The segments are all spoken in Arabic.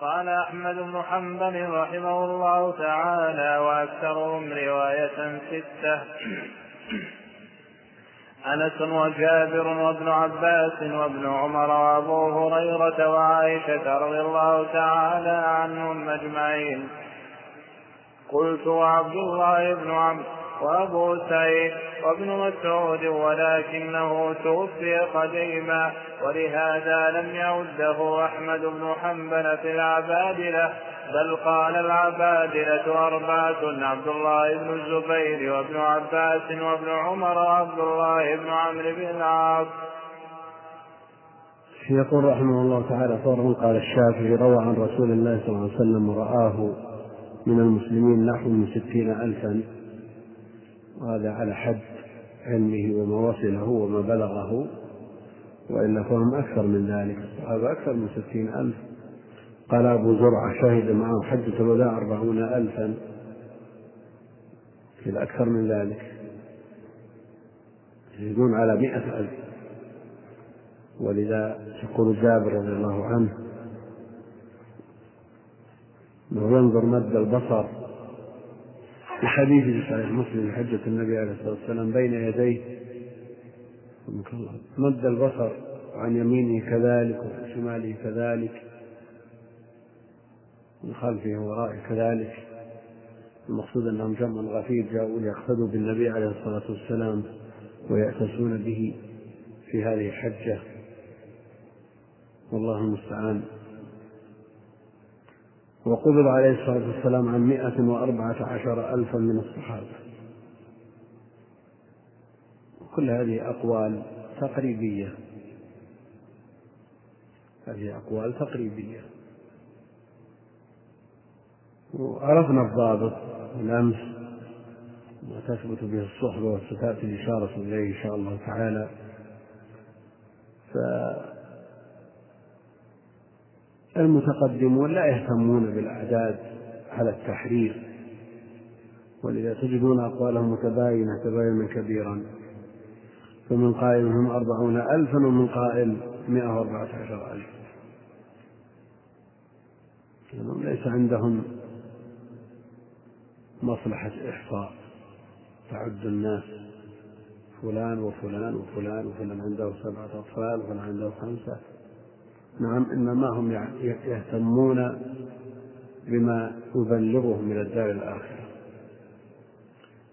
قال أحمد بن حنبل رحمه الله تعالى وأكثرهم رواية ستة. أنس وجابر وابن عباس وابن عمر وأبو هريرة وعائشة رضي الله تعالى عنهم أجمعين. قلت وعبد الله بن عمرو وأبو سعيد وابن مسعود ولكنه توفي قديما ولهذا لم يعده أحمد بن حنبل في العبادلة بل قال العبادلة أربعة عبد الله بن الزبير وابن عباس وابن عمر وعبد الله بن عمرو بن العاص. يقول رحمه الله تعالى فورا قال الشافعي روى عن رسول الله صلى الله عليه وسلم ورآه من المسلمين نحو من ستين ألفا وهذا على حد علمه وما وصله وما بلغه وإلا فهم أكثر من ذلك. الصحابة أكثر من ستين ألف. قال أبو زرعة شهد معه حجة الوداع أربعون ألفا. إلى أكثر من ذلك. يزيدون على مئة ألف. ولذا يقول جابر رضي الله عنه انه ينظر مد البصر في حديث في صحيح مسلم حجة النبي عليه الصلاة والسلام بين يديه. مد البصر عن يمينه كذلك وعن شماله كذلك. من خلفه وورائه كذلك. المقصود أنهم جمع غفير جاءوا ليقتدوا بالنبي عليه الصلاة والسلام ويأتسون به في هذه الحجة. والله المستعان. وقبض عليه الصلاة والسلام عن مائة وأربعة عشر ألفا من الصحابة. كل هذه أقوال تقريبية. هذه أقوال تقريبية. وعرفنا الضابط بالأمس ما تثبت به الصحبة وستأتي الإشارة إليه إن شاء الله تعالى. فالمتقدمون لا يهتمون بالأعداد على التحرير ولذا تجدون أقوالهم متباينة تباينا كبيرا. فمن قائل هم أربعون ألفا ومن قائل مئة وأربعة عشر ألف لأنهم ليس عندهم مصلحة إحصاء. تعد الناس فلان وفلان وفلان وفلان عنده سبعة أطفال وفلان عنده خمسة. نعم إنما هم يهتمون بما يبلغهم من الدار الآخرة.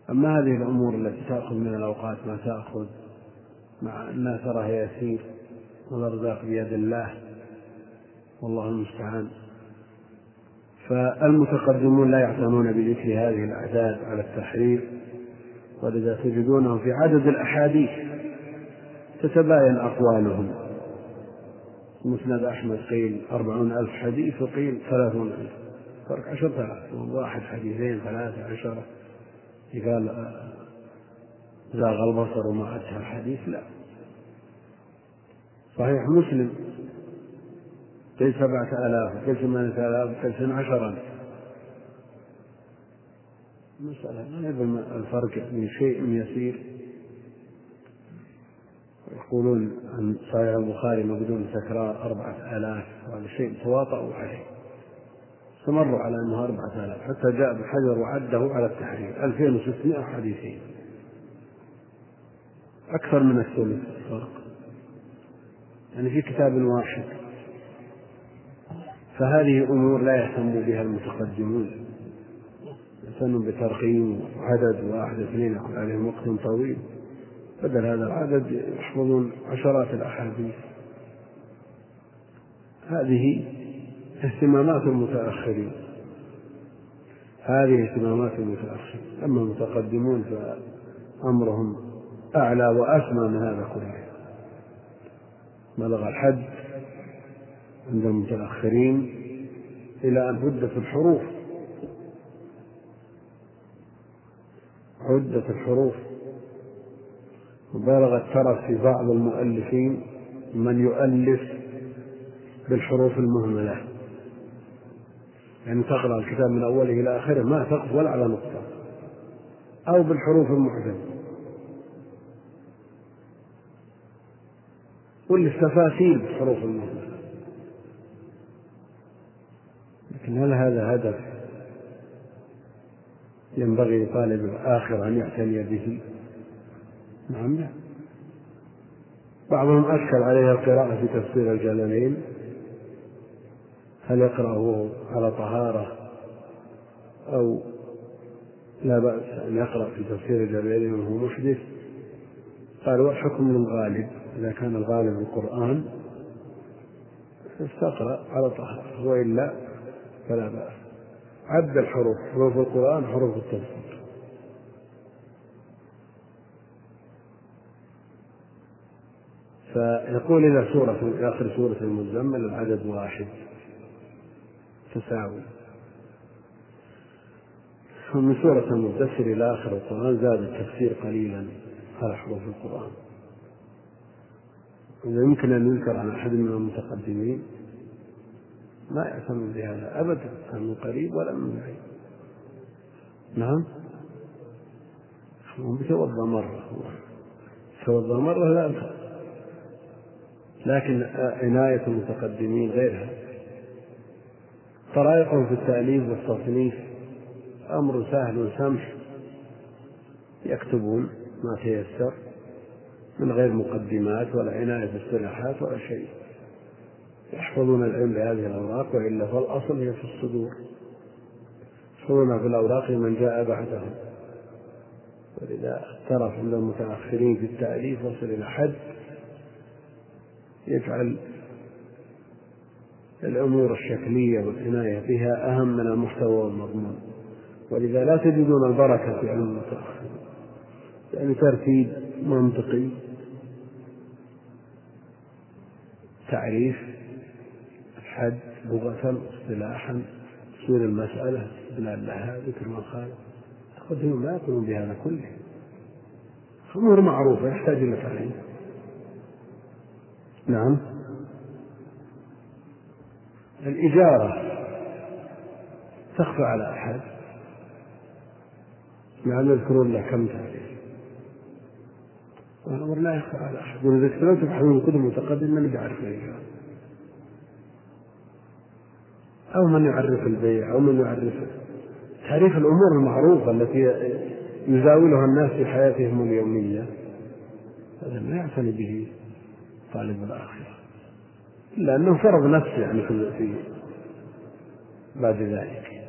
أما هذه الأمور التي تأخذ من الأوقات ما تأخذ مع أنها ترى يسير والأرزاق بيد الله والله المستعان. فالمتقدمون لا يعتنون بذكر هذه الأعداد على التحرير ولذا تجدونهم في عدد الأحاديث تتباين أقوالهم. مسند أحمد قيل أربعون ألف حديث وقيل ثلاثون ألف. فرق عشرة. آلاف واحد حديثين ثلاثة عشرة. قال زاغ البصر وما أتى الحديث لا. صحيح مسلم. قيل سبعة آلاف قيل ثمانية آلاف قيل اثنى عشرا مسألة ما يبين الفرق من شيء يسير. يقولون عن صحيح البخاري بدون تكرار أربعة آلاف وهذا شيء تواطؤوا عليه. استمروا على أنه أربعة آلاف حتى جاء ابن حجر وعده على التحرير. 2600 حديثين. أكثر من الثلث الفرق يعني في كتاب واحد. فهذه أمور لا يهتم بها المتقدمون. يهتمون بترقيم وعدد واحد اثنين عليهم وقت طويل. بدل هذا العدد يحفظون عشرات الأحاديث. هذه اهتمامات المتأخرين. هذه اهتمامات المتأخرين. أما المتقدمون فأمرهم أعلى وأسمى من هذا كله. بلغ الحد عند المتأخرين إلى أن هدت الحروف. عدت الحروف. وبالغ الترف في بعض المؤلفين من يؤلف بالحروف المهملة. يعني تقرأ الكتاب من أوله إلى آخره ما تقف ولا على نقطة. أو بالحروف المعجمة والتفاسير بالحروف المهملة لكن هل هذا هدف ينبغي لطالب الآخر أن يعتني به؟ نعم. بعضهم أشكل عليه القراءة في تفسير الجلالين هل يقرأه على طهارة أو لا بأس أن يقرأ في تفسير الجلالين وهو محدث قال والحكم للغالب إذا كان الغالب القرآن فاستقرأ على طهارة. وإلا فلا بأس. عد الحروف حروف القرآن حروف التفسير. فيقول إلى سورة آخر سورة المزمل العدد واحد. تساوي. ومن سورة المدثر إلى آخر القرآن زاد التفسير قليلا على حروف القرآن. إذا يمكن أن ينكر عن أحد من المتقدمين. ما يعتمد بهذا أبدا لا من قريب ولا من بعيد. نعم؟ هو بيتوضأ مرة. يتوضأ مرة لا أنكر لكن عناية المتقدمين غيرها. طرائقهم في التأليف والتصنيف أمر سهل سمح يكتبون ما تيسر من غير مقدمات ولا عناية باصطلاحات ولا شيء. يحفظون العلم بهذه الأوراق وإلا فالأصل هي في الصدور. يحفظون في الأوراق من جاء بعدهم. ولذا اعترف عند المتأخرين في التأليف وصل إلى حد يجعل الأمور الشكلية والعناية بها أهم من المحتوى والمضمون. ولذا لا تجدون البركة في علم المتأخرين. يعني ترتيب منطقي تعريف حد لغة اصطلاحا تفسير المسألة استدلال لها ذكر قال تقدمون لا يقولون بهذا كله. أمور معروفة يحتاج إلى تعليم. نعم. الإجارة تخفى على أحد؟ نعم يذكرون له كم تعريف والأمر لا يخفى على أحد. ولذلك لو تبحثون كتب متقدمة من يعرف الإجارة. أو من يعرف البيع أو من يعرف تعريف الأمور المعروفة التي يزاولها الناس في حياتهم اليومية. هذا لا يعتني به. طالب الآخرة إلا أنه فرض نفسه يعني في بعد ذلك.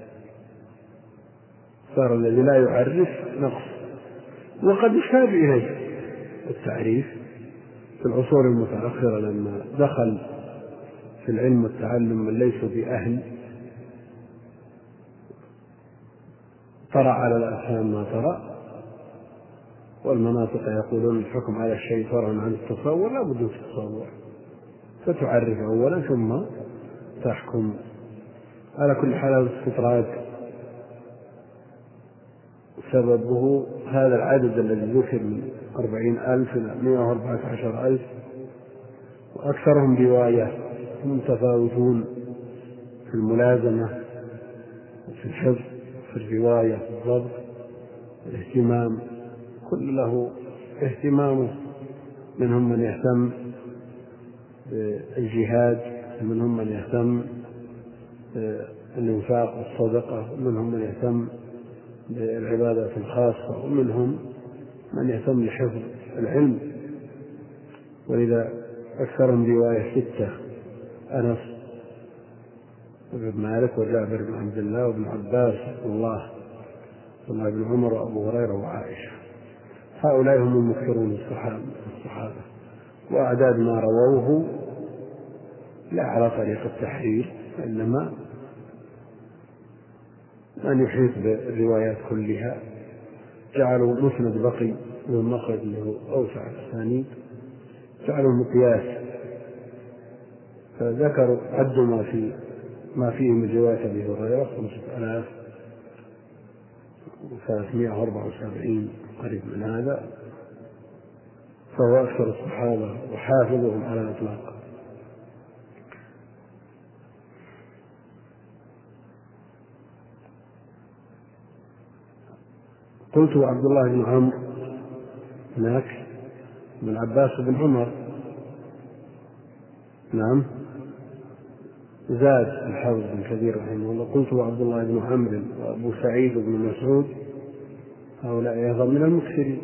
صار الذي لا يعرف نقص. وقد يحتاج إليه التعريف في العصور المتأخرة لما دخل في العلم والتعلم من ليسوا بأهل. طرأ على الأفهام ما طرأ. والمناطق يقولون الحكم على الشيء فرع عن التصور لا بد من التصور. فتعرف أولا ثم تحكم. على كل حال الاستطراد سببه هذا العدد الذي ذكر من أربعين ألف إلى مئة وأربعة عشر ألف وأكثرهم رواية متفاوتون في الملازمة في الحفظ في الرواية في الضبط الاهتمام. كل له اهتمامه منهم من يهتم بالجهاد ومنهم من يهتم بالإنفاق والصدقة ومنهم من يهتم بالعبادة الخاصة ومنهم من يهتم لحفظ العلم. ولذا أكثرهم رواية ستة أنس بن مالك وجابر بن عبد الله وابن عباس الله الله بن عمر وأبو هريرة وعائشة. هؤلاء هم المكثرون الصحابة وأعداد ما رووه لا على طريق التحرير إنما من يحيط بالروايات كلها. جعلوا مسند بقي من مخرج له أوسع الأسانيد. جعلوا مقياس. فذكروا عدوا ما في ما فيه من رواية أبي هريرة 5374 قريب من هذا فهو أكثر الصحابة وحافظهم على الإطلاق. قلت عبد الله بن عمرو هناك بن عباس بن عمر. نعم. زاد الحافظ بن كثير رحمه الله. قلت وعبد الله بن عمرو وأبو سعيد بن مسعود. هؤلاء أيضا من المكثرين.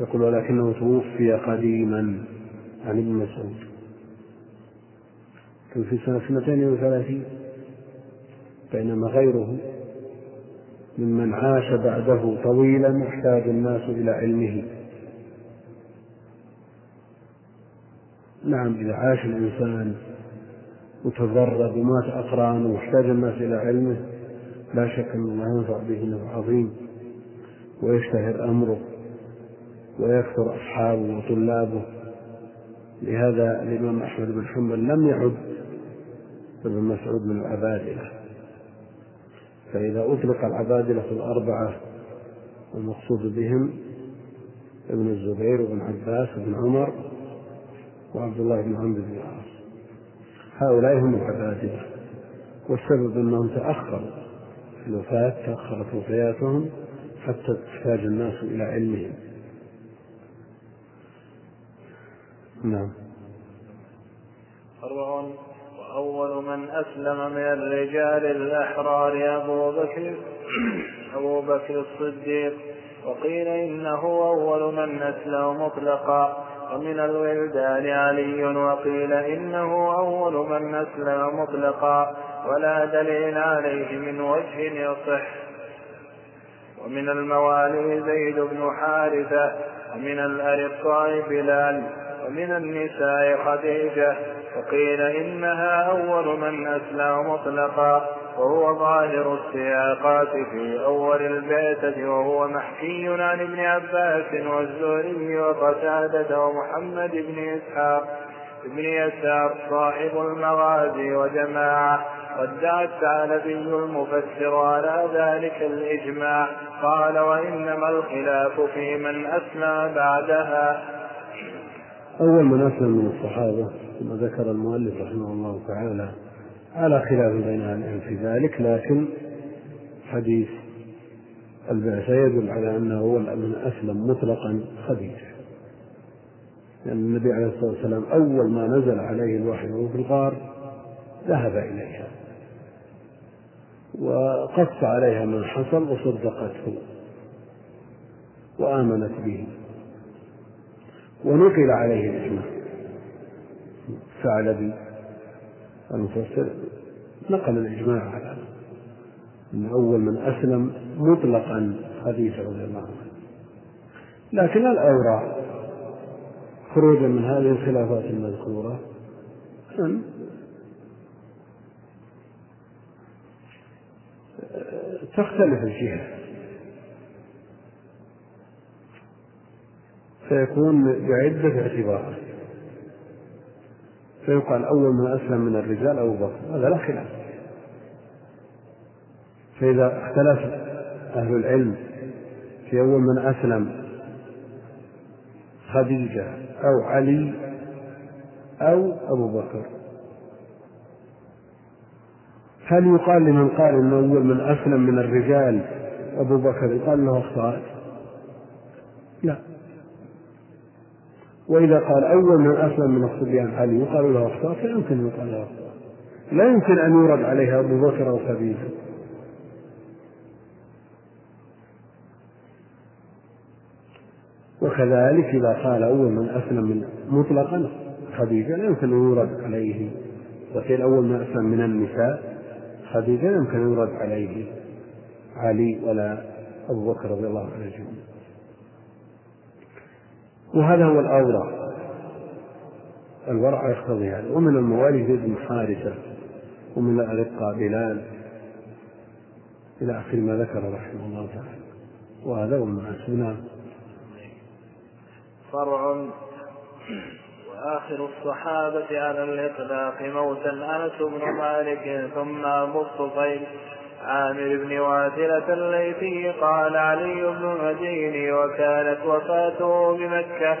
يقول ولكنه توفي قديما عن ابن مسعود. كان في سنة اثنتين وثلاثين بينما غيره ممن عاش بعده طويلا احتاج الناس إلى علمه. نعم إذا عاش الإنسان وتضرر ومات أقرانه واحتاج الناس إلى علمه لا شك أن الله ينفع به نفع عظيم. ويشتهر أمره ويكثر أصحابه وطلابه. لهذا الإمام أحمد بن حنبل لم يعد ابن مسعود من العبادلة. فإذا أطلق العبادلة الأربعة المقصود بهم ابن الزبير وابن عباس وابن عمر وعبد الله بن عمرو بن العاص. هؤلاء هم العبادلة. والسبب أنهم تأخروا. في الوفاة تأخرت وفياتهم. حتى احتاج الناس إلى علمهم. نعم. أربع وأول من أسلم من الرجال الأحرار أبو بكر أبو بكر الصديق وقيل إنه أول من أسلم مطلقا ومن الولدان علي وقيل إنه أول من أسلم مطلقا ولا دليل عليه من وجه يصح. ومن الموالي زيد بن حارثة ومن الأرقاء بلال ومن النساء خديجة وقيل إنها أول من أسلم مطلقا وهو ظاهر السياقات في أول البعثة وهو محكي عن ابن عباس والزهري وقتادة ومحمد بن إسحاق ابن يسار صاحب المغازي وجماعة. ودعا الثعلبي المفسر على ذلك الإجماع. قال وإنما الخلاف في من أسلم بعدها. أول من أسلم من الصحابة كما ذكر المؤلف رحمه الله تعالى على خلاف بين أهل في ذلك لكن حديث البعثة يدل على أنه أول من أسلم مطلقا خديجة لأن النبي عليه الصلاة والسلام أول ما نزل عليه الوحي وهو في الغار ذهب إليها. وقص عليها ما حصل وصدقته وآمنت به ونقل عليه الإجماع ثعلبي المفسر نقل الإجماع على أن أول من أسلم مطلقا خديجة رضي الله عنها لكن الأوراق خروجا من هذه الخلافات المذكورة. أن تختلف الجهة. فيكون بعدة اعتبارات فيقال أول من أسلم من الرجال أبو بكر هذا لا خلاف. فإذا اختلف أهل العلم في أول من أسلم خديجة أو علي أو أبو بكر. هل يقال لمن قال إن أول من أسلم من الرجال أبو بكر؟ يقال له أخطأت؟ لا. وإذا قال أول من أسلم من الصبيان علي يقال له أخطأت؟ لا يمكن يقال له أخطأت. لا يمكن أن يورد عليها أبو بكر أو خديجة وكذلك إذا قال أول من أسلم من مطلقا خديجة لا يمكن أن يورد عليه. وقيل أول من أسلم من النساء. خديجة لا يمكن أن يورد عليه علي ولا أبو بكر رضي الله عنه وهذا هو الأورع الورع يقتضي هذا. ومن الموالي زيد بن حارثة ومن الأرقاء بلال إلى آخر ما ذكر رحمه الله تعالى. وهذا هو نعم فرع وآخر الصحابة على الإطلاق موتا أنس بن مالك ثم أبو الطفيل. عامر بن واثلة الليثي قال علي بن المديني وكانت وفاته بمكة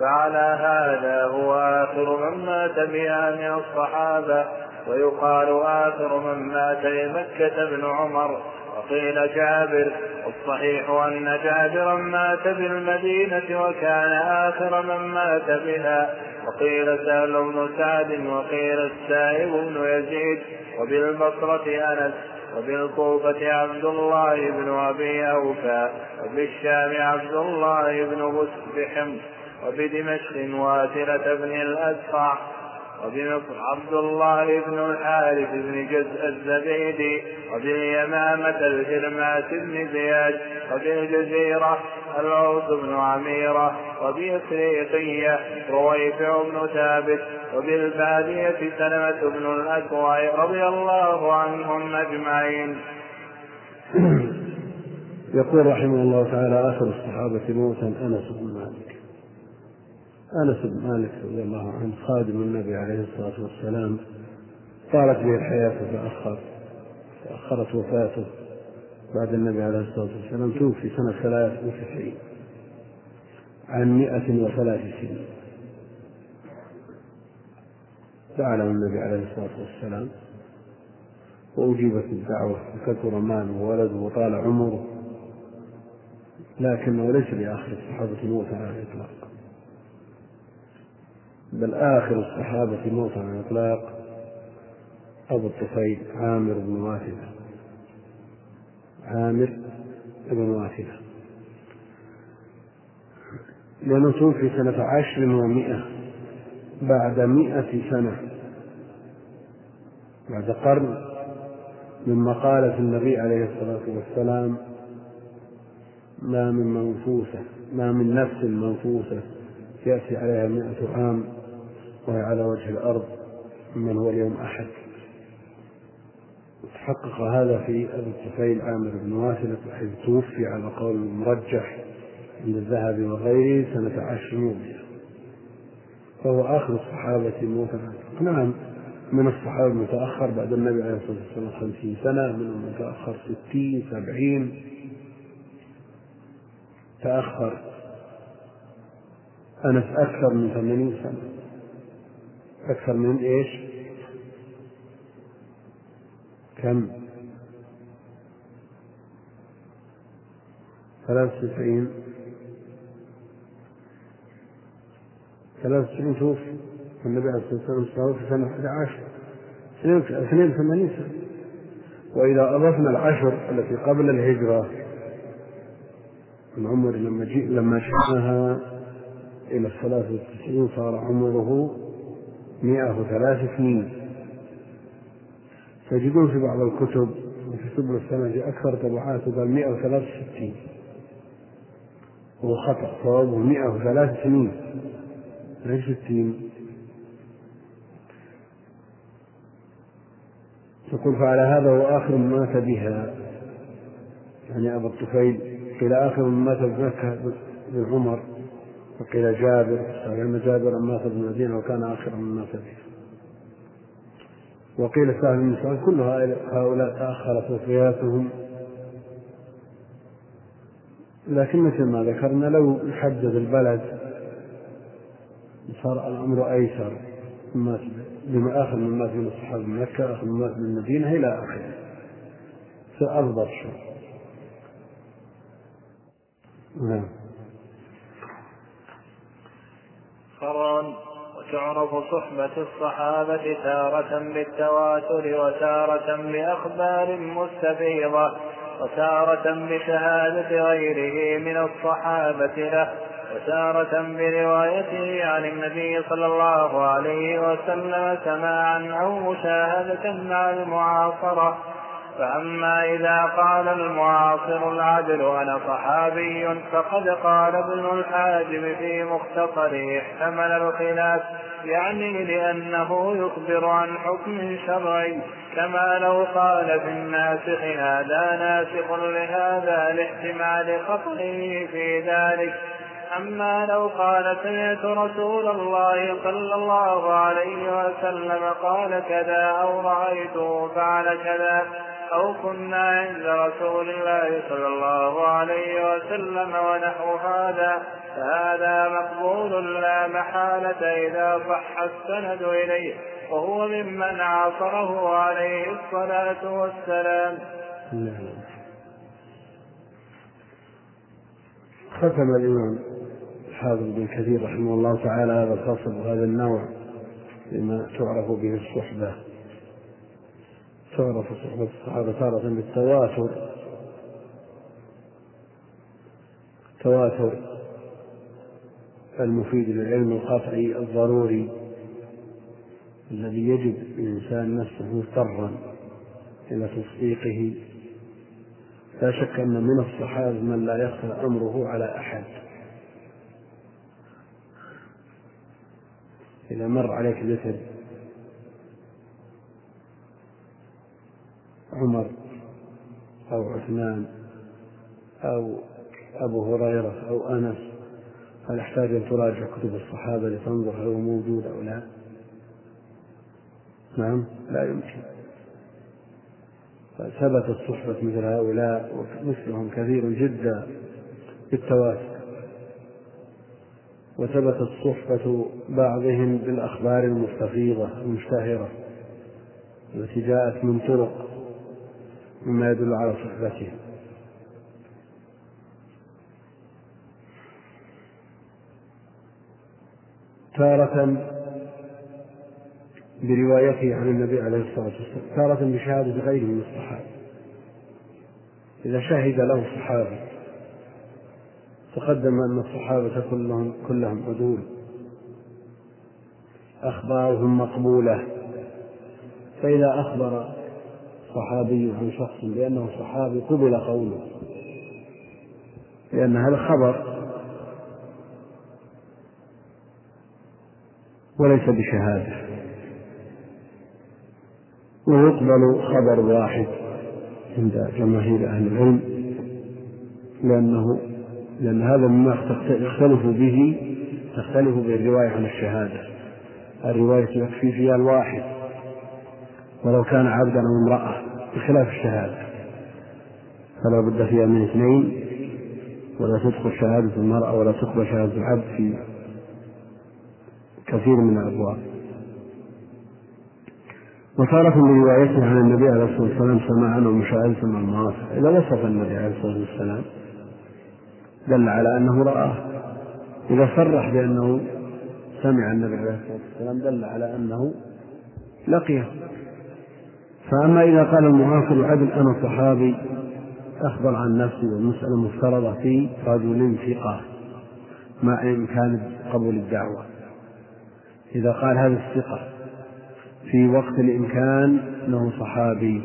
فعلى هذا هو آخر من مات بها من الصحابة ويقال آخر من مات بمكة ابن عمر. وقيل جابر والصحيح أن جابرا مات بالمدينة وكان آخر من مات بها. وقيل سهل بن سعد وقيل السائب بن يزيد وبالبصرة أنس وبالكوفة عبد الله بن أبي أوفى وبالشام عبد الله بن بحمص وبدمشق واثلة بن الأسقع. وبمصر عبد الله بن الحارث بن جزء الزبيدي وباليمامة الهرمات بن زياد وبالجزيرة العوس بن عميرة وبإفريقية رويفع بن ثابت وبالبادية سلمة بن الأكوع رضي الله عنهم أجمعين. يقول رحمه الله تعالى آخر الصحابة موتا أنس بن أنس بن مالك رضي الله عنه خادم النبي عليه الصلاة والسلام طالت به الحياة فتأخر تأخرت وفاته. بعد النبي عليه الصلاة والسلام توفي سنة ثلاث وتسعين عن مئة وثلاث سنين. دعا له النبي عليه الصلاة والسلام وأجيبت الدعوة وكثر ماله وولده وطال عمره لكنه ليس لآخر الصحابة موتا على الإطلاق. بل آخر الصحابة موتا على الإطلاق أبو الطفيل عامر بن واثلة. عامر بن واثلة. لأنه توفي سنة عشر ومائة بعد مائة سنة. بعد قرن من مقالة النبي عليه الصلاة والسلام ما من منفوسة ما من نفس منفوسة يأتي عليها مئة عام وهي على وجه الأرض من هو اليوم أحد؟ تحقق هذا في أبي الطفيل عامر بن واثلة حيث توفي على قول المرجح عند الذهب وغيره سنة عشر ومئة فهو آخر الصحابة موتا نعم من الصحابة المتأخر بعد النبي عليه الصلاة والسلام خمسين سنة منهم المتأخر ستين سبعين. تأخر أنس أكثر من ثمانين سنة. أكثر من إيش؟ كم؟ ثلاث وتسعين ثلاث وتسعين توفي النبي عليه الصلاة والسلام في سنة 11 82 سنة وإذا أضفنا العشر التي قبل الهجرة من عمر لما جي لما شئناها إلى الثلاث والتسعين صار عمره مئة وثلاث سنين. تجدون في بعض الكتب وفي سبل السنة أكثر طبعات قال مئة وثلاث وستين. هو خطأ صوابه مئة وثلاث سنين. ليش ستين؟ يقول فعلى هذا هو آخر من مات بها. يعني أبا الطفيل قيل آخر من مات بمكة بن عمر وقيل جابر أن جابر مات بالمدينة وكان آخر من بها وقيل سهل بن سعد كل هؤلاء تأخرت وفياتهم. لكن مثل ما ذكرنا لو يحدد البلد صار الأمر أيسر. بما آخر من مات من الصحابة من مكة آخر من مات من المدينة إلى آخره. فأضبط شوي. نعم. فرعون وتعرف صحبة الصحابة تارة بالتواتر وتارة بأخبار مستفيضة وتارة بشهادة غيره من الصحابة له وتارة بروايته عن النبي صلى الله عليه وسلم سماعا أو مشاهدة مع المعاصرة. فأما إذا قال المعاصر العدل أنا صحابي فقد قال ابن الحاجب في مختصره احتمل الخلاف يعني لأنه يخبر عن حكم شرعي كما لو قال في الناسخ هذا ناسخ لهذا لاحتمال خطئه في ذلك. أما لو قال سمعت رسول الله صلى الله عليه وسلم قال كذا أو رأيته فعل كذا أو كنا عند رسول الله صلى الله عليه وسلم ونحو هذا فهذا مقبول لا محالة إذا صح السند إليه وهو ممن عاصره عليه الصلاة والسلام. نعم. ختم الإمام الحافظ بن كثير رحمه الله تعالى هذا الفصل وهذا النوع لما تعرف به الصحبة. تعرف صحبة الصحابة تارة بالتواتر. تواتر المفيد للعلم القطعي الضروري الذي يجد الإنسان نفسه مضطرا إلى تصديقه. لا شك أن من الصحابة من لا يخفى أمره على أحد. إذا مر عليك ذكر عمر أو عثمان أو أبو هريرة أو أنس هل يحتاج أن تراجع كتب الصحابة لتنظر هل هو موجود أو لا؟ نعم. لا يمكن. ثبتت صحبة مثل هؤلاء ومثلهم كثير جدا بالتواتر. وثبتت صحبة بعضهم بالأخبار المستفيضة المشتهرة التي جاءت من طرق مما يدل على صحبتهم تارة بروايته عن النبي عليه الصلاة والسلام تارة بشهادة غيره من الصحابة. إذا شهد له صحابي تقدم أن الصحابة كلهم كلهم عدول. أخبارهم مقبولة. فإذا أخبر صحابي عن شخص بأنه صحابي قبل قوله. لأن هذا خبر وليس بشهادة. ويقبل خبر واحد عند جماهير أهل العلم لأنه لأن هذا مما يختلف به تختلف بالرواية عن الشهادة. الرواية يكفي فيها الواحد. ولو كان عبدا أو امرأة. بخلاف الشهادة. فلا بد فيها من اثنين ولا تدخل شهادة المرأة ولا تقبل شهادة العبد في كثير من الأبواب. وتارة بروايته عن النبي عليه الصلاة والسلام سماعا ومشاهدة مع المعاصي إذا وصف النبي عليه الصلاة والسلام دل على أنه رآه. إذا صرح بأنه سمع النبي عليه الصلاة والسلام دل على أنه لقيه. فأما إذا قال المعاصر عدل أنا صحابي أخبر عن نفسي والمسألة مفترضة في رجل ثقة مع إمكان قبول الدعوة. إذا قال هذا الثقة في وقت الإمكان أنه صحابي.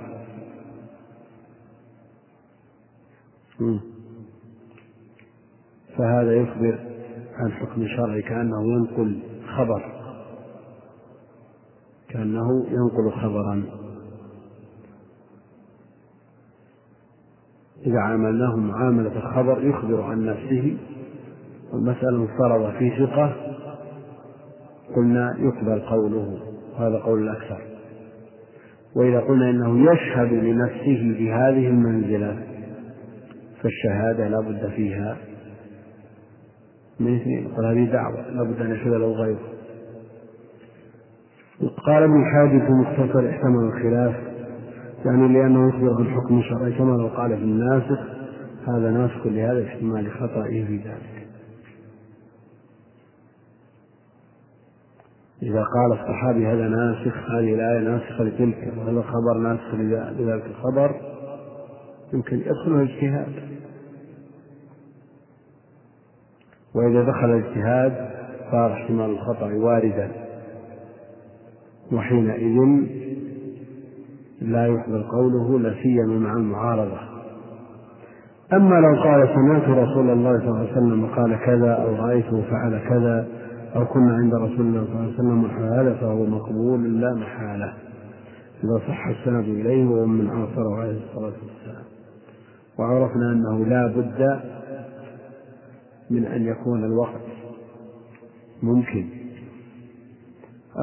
فهذا يخبر عن حكم شرعي كأنه ينقل خبر. كأنه ينقل خبرا. إذا عاملناه معاملة الخبر يخبر عن نفسه. والمسألة مفترضة في ثقة قلنا يقبل قوله هذا قول الأكثر. وإذا قلنا إنه يشهد لنفسه بهذه المنزلة فالشهادة لا بد فيها من اثنين. قال هذه دعوة لا بد أن يشهد له غيره. قال ابن الحاج في مختصر احتمل الخلاف. يعني لأنه يخبر عن حكم شرعي كما لو قال في الناسخ هذا ناسخ لهذا احتمال خطئه في ذلك. إذا قال الصحابي هذا ناسخ هذه الآية ناسخة لتلك وهذا الخبر ناسخ لذلك الخبر؟ يمكن يدخله اجتهاد وإذا دخل الاجتهاد صار احتمال الخطأ واردا. وحينئذ لا يقبل قوله لا سيما مع المعارضة. أما لو قال سمعت رسول الله صلى الله عليه وسلم قال كذا أو رأيته فعل كذا أو كنا عند رسول الله صلى الله عليه وسلم هذا فهو مقبول لا محالة. إذا صح السند إليه وهو من عاصره عليه الصلاة والسلام. وعرفنا أنه لا بد من أن يكون الوقت ممكن.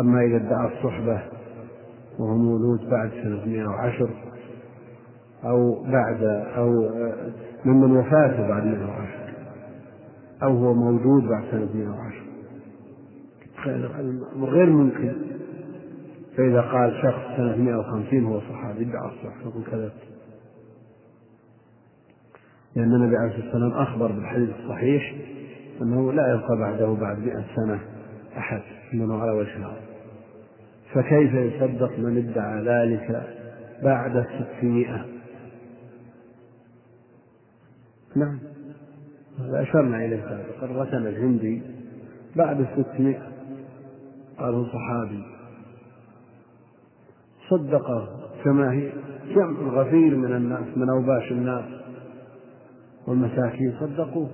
أما إذا ادعى الصحبة وهو مولود بعد سنة 110 أو بعد أو ممن وفاته بعد 110 أو هو موجود بعد سنة 110 غير ممكن. فإذا قال شخص سنة 150 هو صحابي ادعى الصحبة يقول كذبت لأن النبي عليه الصلاة والسلام أخبر بالحديث الصحيح أنه لا يبقى بعده بعد مئة سنة أحد منه على وجه الأرض. فكيف يصدق من ادعى ذلك بعد الستمائة نعم. هذا أشرنا إليه سابقا رسم الهندي بعد الستمائة قالوا صحابي. صدقه كما هي جمع غفير من الناس من أوباش الناس والمساكين. صدقوه.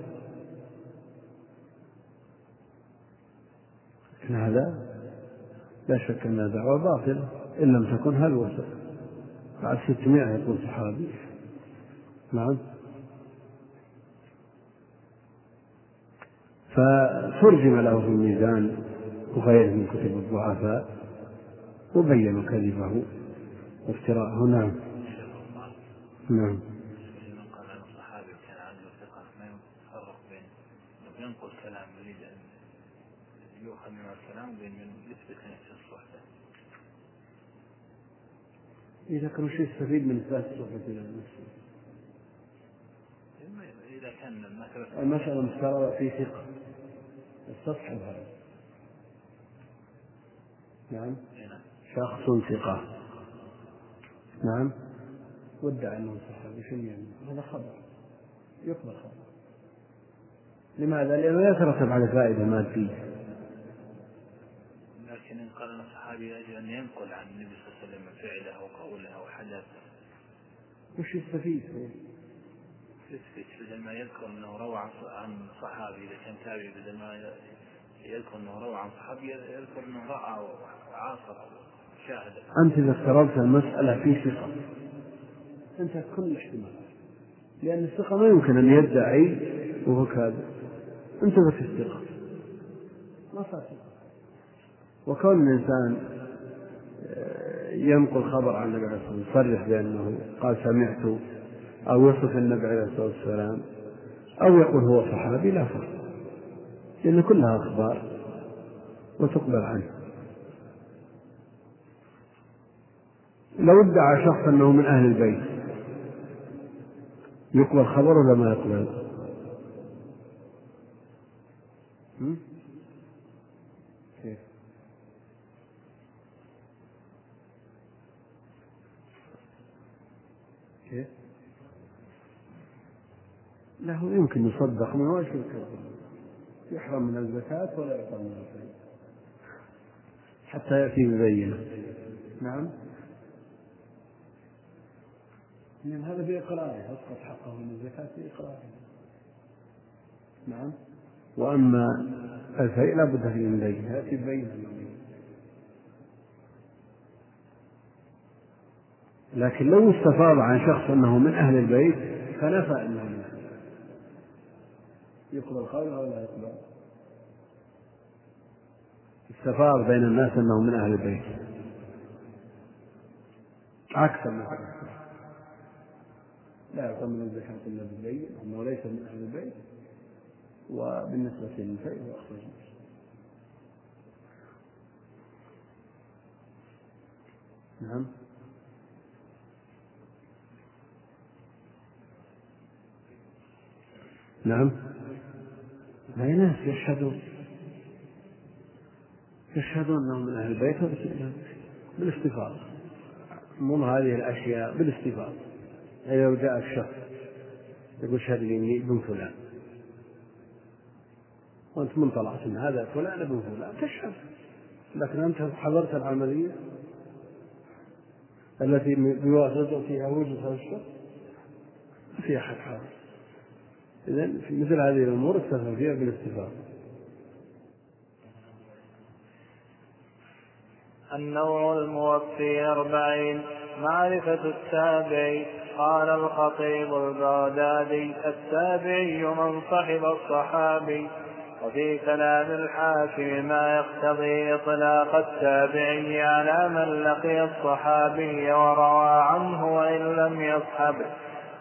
هذا لا شك أنها دعوة باطلة إن لم تكن هلوسة بعد ستمائة يقول صحابي نعم. فترجم له في الميزان وغيره من كتب الضعفاء وبينوا كذبه وافتراءه. نعم. نعم ينقل كلام يريد ان يؤخذ من الكلام وبين من يثبت نفس الصحبه. إذا كان وش يستفيد من إثبات الصحبة إلى نفسه؟ إذا كان المسألة مفترضة في ثقة. استصحب هذا. نعم. شخص ثقة. نعم. وادعى أنه صحابي شو يعني هذا خبر. يقبل خبر. لماذا؟ لأنه يترتب على فائدة مادية. لكن إن قال الصحابي يجب أن ينقل عن النبي صلى الله عليه وسلم فعله أو قوله أو حدث. وش يستفيد؟ يثبت بدل ما يذكر أنه روى عن صحابي إذا كان تابعي بدل ما يذكر أنه روى عن صحابي يذكر أنه رأى وعاصر شاهد. أنت إذا افترضت المسألة في ثقة انتهت كل الاحتمالات لأن الثقة ما يمكن أن يدعي وهو كاذب. انتبه الثقة. ما صار ثقة. وكون الإنسان آه، ينقل خبر عن النبي عليه الصلاة والسلام يصرح بأنه قال سمعت أو يصف النبي عليه الصلاة والسلام أو يقول هو صحابي لا فرق لأن كلها أخبار وتقبل عنه لو ادعى شخص أنه من أهل البيت يقبل خبر ولا ما يقبل؟ له يمكن يصدق من وجه الكذب. يحرم من الزكاة ولا يعطى من الزكاة حتى يأتي ببينة. نعم. من هذا بإقراره. يسقط حقه من الزكاة بإقراره. نعم. وأما الفيء لا بد فيه من بينة. يأتي ببينة لكن لو استفاض عن شخص أنه من أهل البيت فنفى أنه يقبل قوله ولا يقبل. استفاض بين الناس أنه من أهل البيت. عكس ما لا يعطى من الزكاة إلا بالبين أنه ليس من أهل البيت وبالنسبة هو أخرج نعم. نعم. لا ناس يشهدون. يشهدون أنهم من أهل البيت بالاستفاضة. مو هذه الأشياء بالاستفاضة. يعني لو جاء الشخص يقول شهد لي ابن فلان. وأنت من طلعت ان هذا فلان ابن فلان تشهد. لكن أنت حضرت العملية التي بواسطتها وجد هذا الشخص ما في أحد حاضر. اذا في مثل هذه الأمور استفهم فيها بالاتفاق النوع الموفي أربعين معرفة التابعي قال الخطيب البغدادي التابعي من صحب الصحابي وفي كلام الحاكم ما يقتضي إطلاق التابعي على من لقي الصحابي وروى عنه وإن لم يصحبه.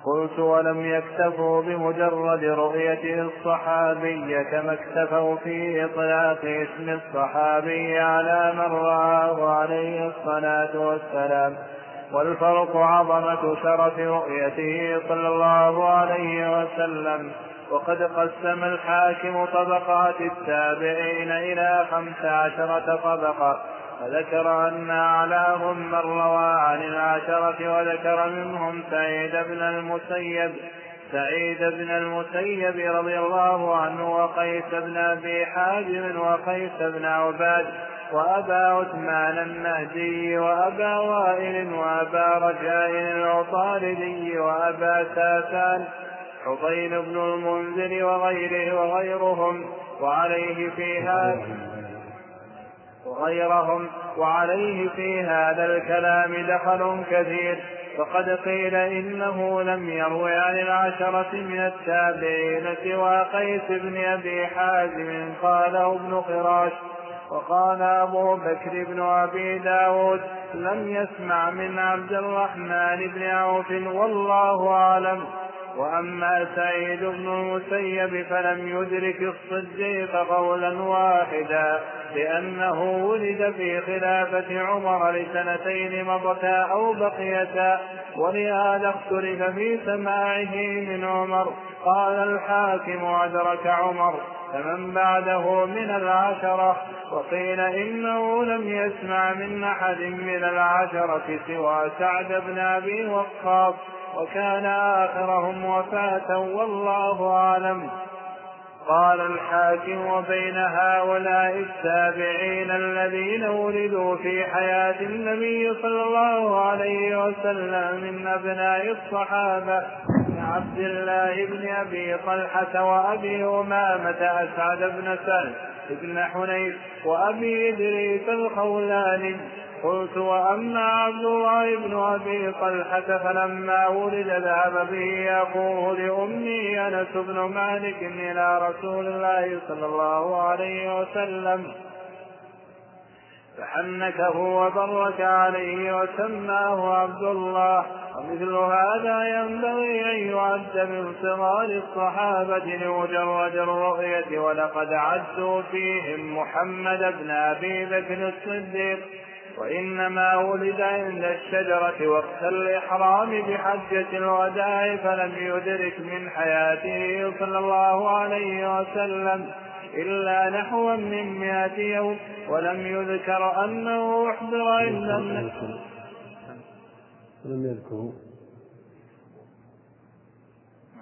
قلت ولم يكتفوا بمجرد رؤيته الصحابي كما اكتفوا في إطلاق اسم الصحابي على من رآه عليه الصلاة والسلام. والفرق عظمة شرف رؤيته صلى الله عليه وسلم. وقد قسم الحاكم طبقات التابعين إلى خمس عشرة طبقة. فذكر أن أعلاهم من روى عن العشرة وذكر منهم سعيد بن المسيب سعيد بن المسيب رضي الله عنه وقيس بن أبي حازم وقيس بن عباد وأبا عثمان النهدي وأبا وائل وأبا رجاء العطاردي وأبا ساسان حطين بن المنذر وغيره وغيرهم وعليه في هذا وغيرهم وعليه في هذا الكلام دخل كثير. فقد قيل إنه لم يروي عن العشرة من التابعين سوى قيس بن أبي حازم قاله ابن قراش. وقال أبو بكر بن أبي داود لم يسمع من عبد الرحمن بن عوف والله أعلم. وأما سعيد بن المسيب فلم يدرك الصديق قولا واحدا لأنه ولد في خلافة عمر لسنتين مضتا أو بقيتا ولهذا اختلف في سماعه من عمر. قال الحاكم أدرك عمر فمن بعده من العشرة؟ وقيل إنه لم يسمع من أحد من العشرة سوى سعد بن أبي وقاص. وكان آخرهم وفاة والله أعلم. قال الحاكم وبين هؤلاء التابعين الذين ولدوا في حياة النبي صلى الله عليه وسلم من أبناء الصحابة عبد الله بن أبي طلحة وأبي أمامة أسعد بن سعد بن حنيف وأبي إدريس الخولاني. قلت وأما عبد الله بن أبي طلحة فلما ولد ذهب به أخوه لأمي أنس بن مالك إلى رسول الله صلى الله عليه وسلم. فحنكه وبرك عليه وسماه عبد الله. ومثل هذا ينبغي أن يعد من صغار الصحابة لمجرد الرؤية ولقد عدوا فيهم محمد بن أبي بكر الصديق. وإنما ولد عند الشجرة وقت الإحرام بحجة الوداع فلم يدرك من حياته صلى الله عليه وسلم إلا نحوا من مئة يوم ولم يذكر أنه أحضر عند النبي لم يذكروا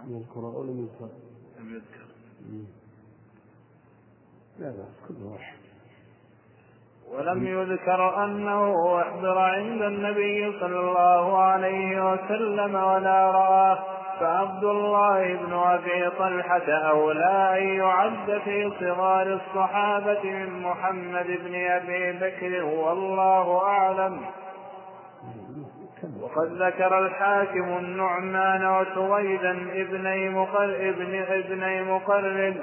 يذكر أو لم يذكر؟ لم يذكر. لا بأس كل واحد. ولم يذكر أنه أحضر عند النبي صلى الله عليه وسلم ولا رآه فعبد الله بن أبي طلحة أولى أن يعد في صغار الصحابة من محمد بن أبي بكر والله أعلم. وقد ذكر الحاكم النعمان وسويدا ابني مقر ابن ابني مقرن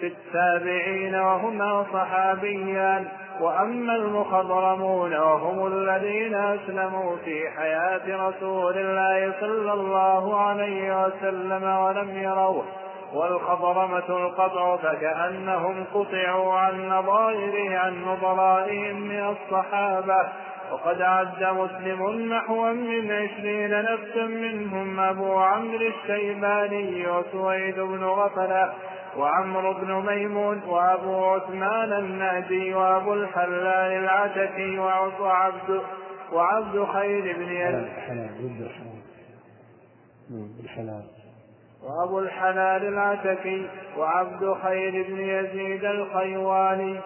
في التابعين وهما صحابيان. وأما المخضرمون وهم الذين أسلموا في حياة رسول الله صلى الله عليه وسلم ولم يروه والخضرمة القطع فكأنهم قطعوا عن نظائره عن نظرائهم من الصحابة. وقد عد مسلم نحوا من عشرين نفسا منهم أبو عمرو الشيباني وسويد بن غفلة. وعمرو بن ميمون وأبو عثمان النهدي وأبو الحلال العتكي وعبد وعبد خير بن يزيد. الحلال. وأبو الحلال العتكي وعبد خير بن يزيد الخيواني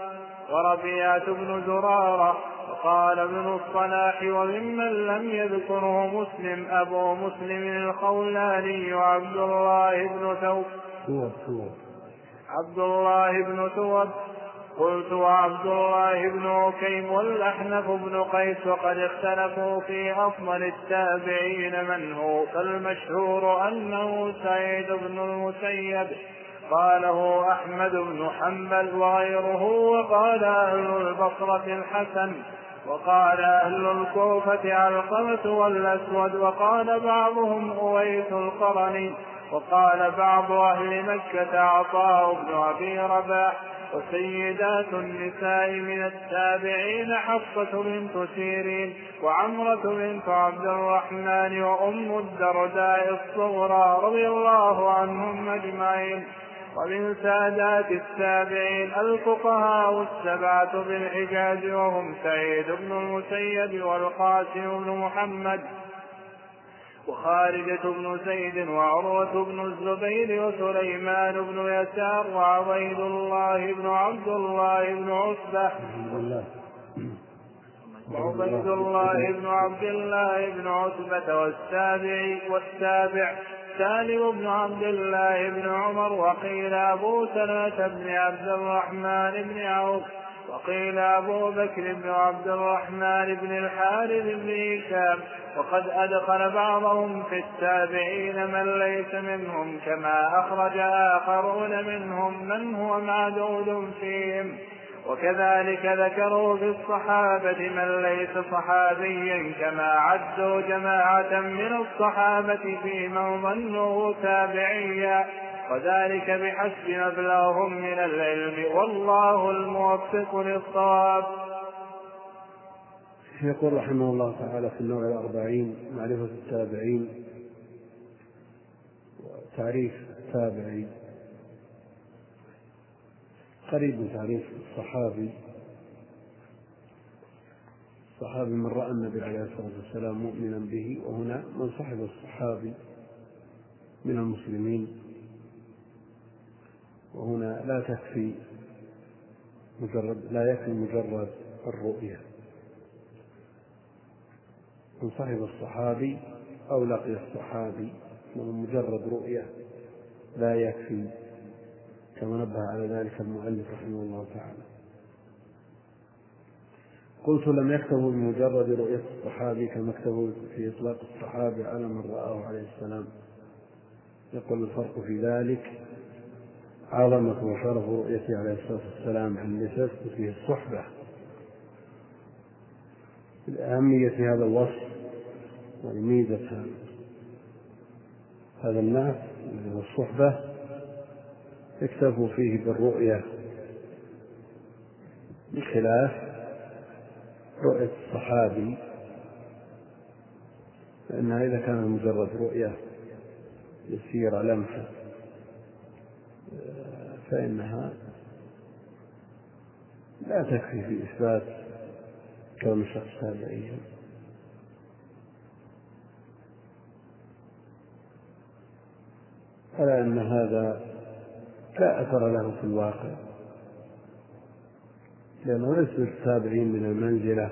وربيعة بن زرارة وقال ابن الصلاح وممن لم يذكره مسلم أبو مسلم الخولاني وعبد الله بن ثوب. عبد الله بن ثوب قلت وعبد الله بن عكيم والأحنف بن قيس وقد اختلفوا في أفضل التابعين من هو. فالمشهور أنه سعيد بن المسيب. قاله أحمد بن حنبل وغيره وقال أهل البصرة الحسن. وقال أهل الكوفة علقمة والأسود. وقال بعضهم أويس القرني. وقال بعض أهل مكة عطاء بن أبي رباح وسيدات النساء من التابعين حفصة بنت سيرين وعمرة بنت عبد الرحمن وأم الدرداء الصغرى رضي الله عنهم أجمعين. ومن سادات التابعين الفقهاء السبعة بالحجاز وهم سعيد بن المسيب والقاسم بن محمد وخارجة بن زيد وعروة بن الزبير وسليمان بن يسار وعبيد الله بن عبد الله بن عتبة وعبيد الله بن عبد الله بن عتبة والسابع والسابع سالم بن عبد الله بن عمر وقيل أبو سلمة بن عبد الرحمن بن عوف وقيل أبو بكر بن عبد الرحمن بن الحارث بن هشام وقد أدخل بعضهم في التابعين من ليس منهم كما أخرج آخرون منهم من هو معدود فيهم. وكذلك ذكروا في الصحابة من ليس صحابيا كما عدوا جماعة من الصحابة في من ظنه تابعيا. وذلك بحسب مبلغهم من العلم. والله الموفق للصواب. يقول رحمه الله تعالى في النوع الأربعين معرفة التابعين وتعريف التابعي قريب من تعريف الصحابي. الصحابي من رأى النبي عليه الصلاة والسلام مؤمنا به وهنا من صحب الصحابي من المسلمين. وهنا لا تكفي مجرد لا يكفي مجرد الرؤية. من صحب الصحابي أو لقي الصحابي من مجرد رؤية لا يكفي كما نبه على ذلك المؤلف رحمه الله تعالى. قلت لم يكتبوا بمجرد رؤية الصحابي كما اكتبوا في إطلاق الصحابي على من رآه عليه السلام. يقول الفرق في ذلك عظمة وشرف رؤيته عليه الصلاة والسلام عن تثبت فيه الصحبة. لأهمية هذا الوصف وميزة هذا النعت الصحبة اكتفوا فيه بالرؤية بخلاف رؤية الصحابي فإنها إذا كان مجرد رؤية يسير لمحة فإنها لا تكفي في إثبات كون الشخص تابعيا. على أن هذا لا أثر له في الواقع لأنه ليس للتابعين من المنزلة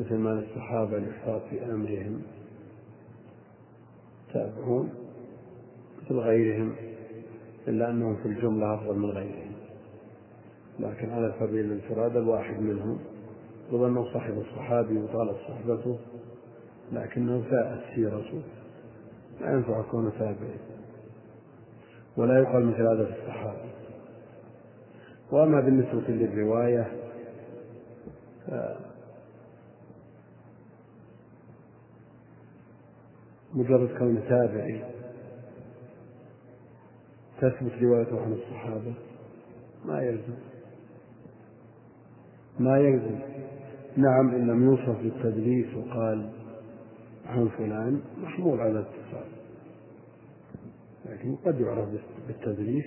مثل ما للصحابة الإحراط في أمرهم. تابعون مثل غيرهم. إلا أنهم في الجملة أفضل من غيرهم. لكن على سبيل الانفراد الواحد منهم أنه صاحب الصحابي وطالت صحبته لكنه ساءت سيرته. لا ينفع كونه تابعي. ولا يقال مثل هذا في الصحابة وأما بالنسبة للرواية مجرد كونه تابعي تثبت روايته عن الصحابة. ما يلزم. ما يلزم. نعم إن لم يوصف بالتدليس وقال عن فلان محمول على الاتصال لكن قد يعرف بالتدليس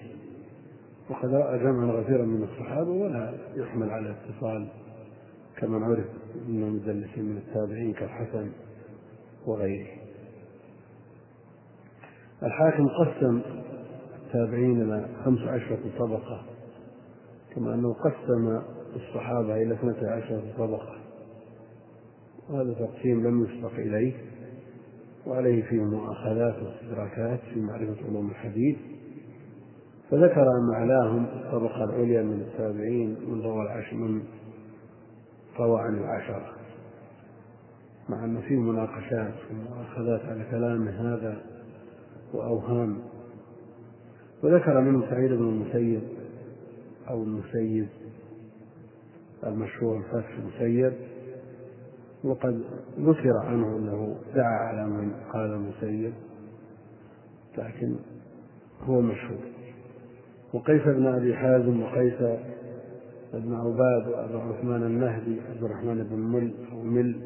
وقد رأى جمعا غفيرا من الصحابة ولا يحمل على الاتصال كمن عرف من المدلسين من التابعين كالحسن وغيره. الحاكم قسم التابعين إلى خمس عشرة طبقة كما أنه قسم الصحابة إلى اثنتي عشرة طبقة. وهذا تقسيم لم يسبق إليه وعليه فيه مؤاخذات واستدراكات في معرفة علوم الحديث. فذكر أن أعلاهم الطبقة العليا من التابعين من روى العشر من روى عن العشرة. مع أن فيه مناقشات ومؤاخذات على كلام هذا وأوهام وذكر منه سعيد بن المسيب أو المسيب المشهور الفتح المسيب وقد ذكر عنه أنه دعا على من قال المسيب لكن هو مشهور. وقيس بن أبي حازم وقيس ابن عباد وأبو عثمان النهدي عبد الرحمن بن مل أو مل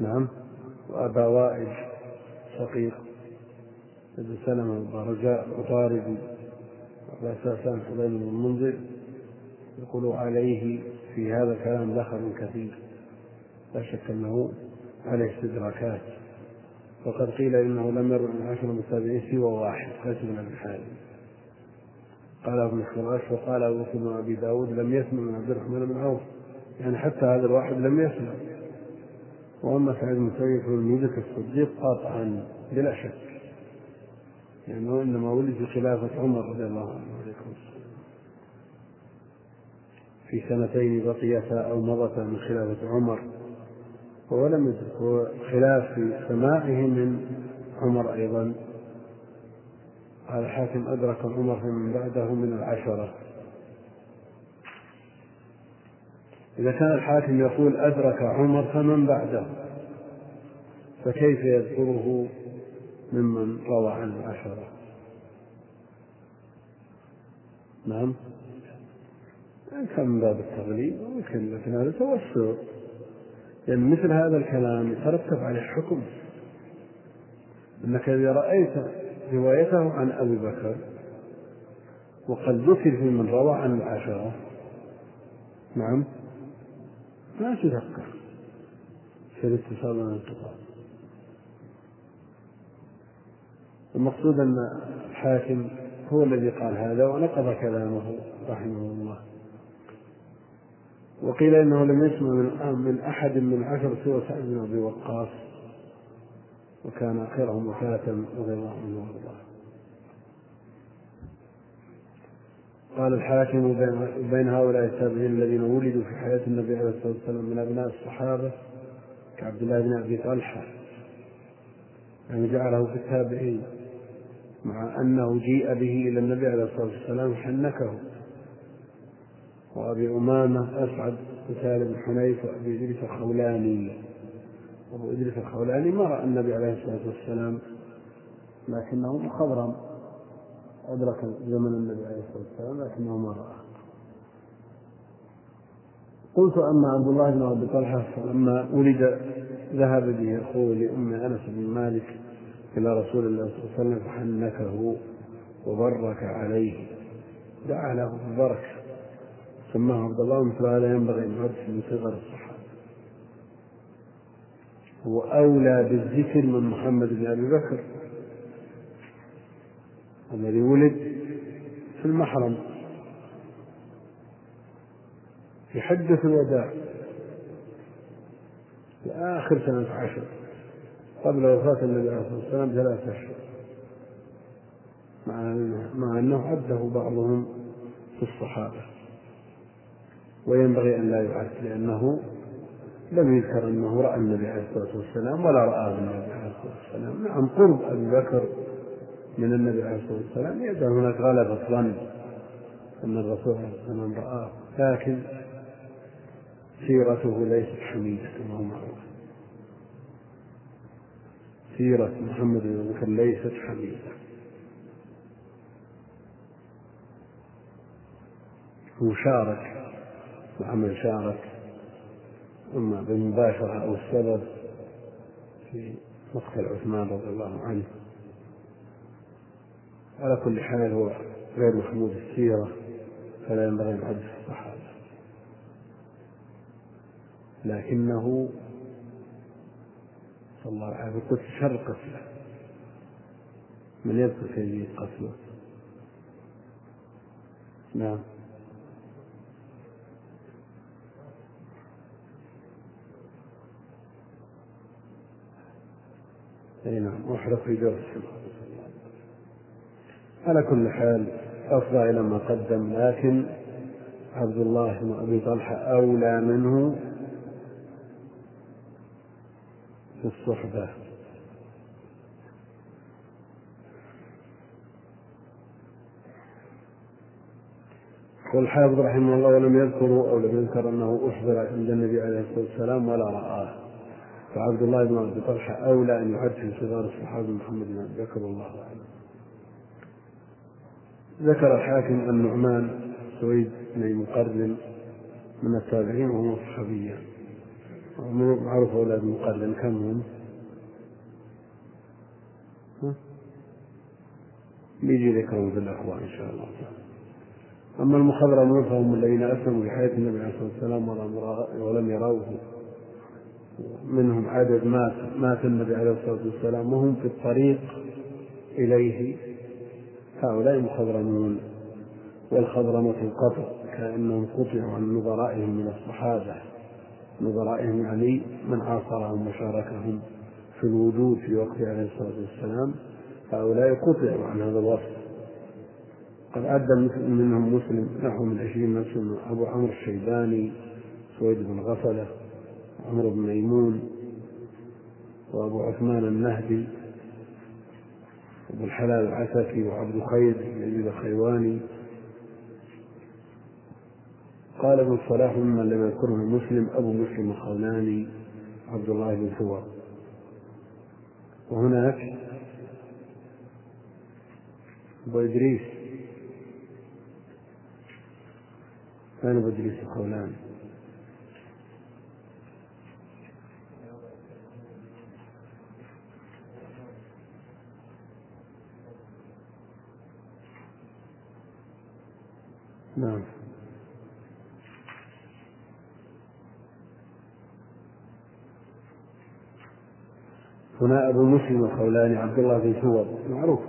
نعم وأبا وائل شقيق ابن سلمة رجاء العطاردي وأبا ساسان حبيب بن المنذر يقول عليه في هذا الكلام دخل كثير. لا شك أنه عليه استدراكات. وقد قيل إنه لم يرد من عشر المتابعين سوى واحد قيس بن أبي حازم. قال ابن خراش وقال أبو بكر بن أبي داود لم يسمع من عبد الرحمن بن عوف. يعني حتى هذا الواحد لم يسمع. وأما سعيد بن مسيب فلم الصديق قاطعا بلا شك. لأنه إنما ولد في خلافة عمر رضي الله عنه عليكم في سنتين بقيتا أو مضتا من خلافة عمر ولم يدرك خلاف في سماعه من عمر أيضا. قال الحاكم أدرك عمر فمن بعده من العشرة. إذا كان الحاكم يقول أدرك عمر فمن بعده؟ فكيف يذكره؟ ممن روى عن العشرة نعم. كان من باب التغليب ممكن لكن هذا توسع لأن يعني مثل هذا الكلام يترتب عليه حكم أنك إذا رأيت روايته عن أبي بكر وقد ذكر في من روى عن العشرة نعم ما تذكر. في الاتصال والانقطاع المقصود أن الحاكم هو الذي قال هذا ونقض كلامه رحمه الله وقيل إنه لم يسمع من أحد من عشر سوى سعد بن أبي وقاص وكان اخرهم وفاة رضي الله عنه وارضاه. قال الحاكم بين هؤلاء التابعين الذين ولدوا في حياة النبي عليه الصلاة والسلام من أبناء الصحابة كعبد الله بن أبي طلحة يعني جعله في التابعين مع أنه جيء به إلى النبي عليه الصلاة والسلام حنكه. وأبي أمامة أسعد وسالم بن حنيف وأبي إدريس الخولاني أبو إدريس الخولاني ما رأى النبي عليه الصلاة والسلام لكنه مخضرم. أدرك زمن النبي عليه الصلاة والسلام لكنه ما رأى قلت أما عبد الله بن أبي طلحة فلما ولد ذهب به أخوه لأم أنس بن مالك إلى رسول الله صلى الله عليه وسلم فحنكه وبرك عليه. دعا له بالبركة. سماه عبد الله مثل هذا ينبغي أن يعد من صغر الصحابة. هو أولى بالذكر من محمد بن أبي بكر. الذي ولد في المحرم. في حجة الوداع. في آخر سنة عشر. قبل وفاة النبي عليه الصلاة والسلام بثلاثة أشهر. مع أنه عده بعضهم في الصحابة. وينبغي أن لا يعد لأنه لم يذكر أنه رأى النبي عليه الصلاة والسلام ولا رآه النبي عليه الصلاة والسلام. نعم قرب أبي بكر من النبي عليه الصلاة والسلام. يجعل هناك غلبة ظن أن الرسول عليه الصلاة والسلام رآه لكن سيرته ليست حميدة هو معروف سيرة محمد بن بكر ليست حميدة هو شارك وعمل شارك. إما بالمباشرة أو السبب في مقتل عثمان رضي الله عنه. على كل حال هو غير محمود السيرة فلا ينبغي أن الصحابة. لكنه صلى الله وسلم قلت شر قتله من يذكر كيفية قتله نعم. أي نعم. أحرق في جرس على كل حال أفضى إلى ما قدم لكن عبد الله بن أبي طلحة أولى منه. في الصحبة. والحافظ رحمه الله ولم يذكروا أو لم يذكر أنه أحضر عند النبي عليه الصلاة والسلام ولا رآه. فعبد الله بن ابي طلحه أولى أن يعد في صغار الصحابة محمد بن ابي بكر والله اعلم. ذكر الحاكم النعمان سويد بن مقرن من التابعين وهو صحابيا. معروف أولاد مقرن كم هم؟ بيجي ذكرهم في الأخوان إن شاء الله. أما المخضرمون فهم الذين أسلموا في حياة النبي عليه الصلاة والسلام ولم يروه. منهم عدد مات مات النبي عليه الصلاة والسلام وهم في الطريق إليه. هؤلاء مخضرمون والخضرمة القطع كأنهم قطعوا عن نظرائهم من الصحابة. نظرائهم يعني من عاصرهم وشاركهم في الوجود في وقت عليه الصلاة والسلام. هؤلاء قطعوا عن هذا الوصف. قد عد منهم مسلم نحو من عشرين نفسا أبو عمرو الشيباني سويد بن غفلة عمرو بن ميمون وأبو عثمان النهدي وأبو الحلال العسكي وعبد خير يزيد الخيواني قال ابن الصلاح ممن لم يذكره مسلم أبو مسلم الخولاني عبد الله بن ثور وهناك أبو إدريس. أين أبو إدريس الخولاني؟ نعم. هنا أبو مسلم الخولاني عبد الله بن سور معروف.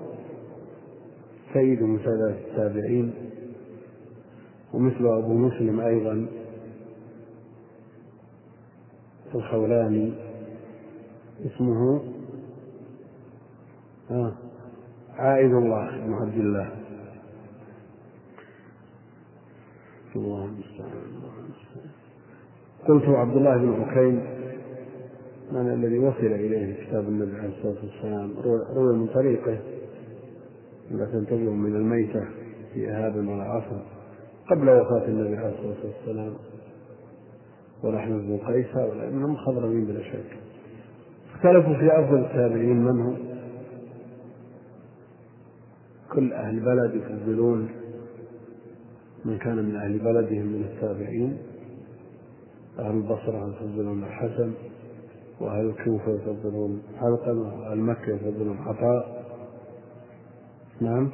سيد من سادات التابعين. ومثل أبو مسلم أيضا. الخولاني. اسمه؟ آه. عائد الله بن عبد الله. الله المستعان. قلت عبد الله بن عكيم من الذي وصل إليه كتاب النبي عليه الصلاة والسلام. روي من طريقه لا تنتبه من الميتة في إهاب ولا عصر قبل وفاة النبي عليه الصلاة والسلام. ونحن بن قيس هؤلاء منهم خضرمين بلا شك. اختلفوا في أفضل التابعين من هم؟ كل أهل بلد يفضلون من كان من أهل بلدهم من التابعين. أهل البصرة يفضلون الحسن. وأهل الكوفة يفضلون علقمة وأهل مكة يفضلون. عطاء؟ نعم.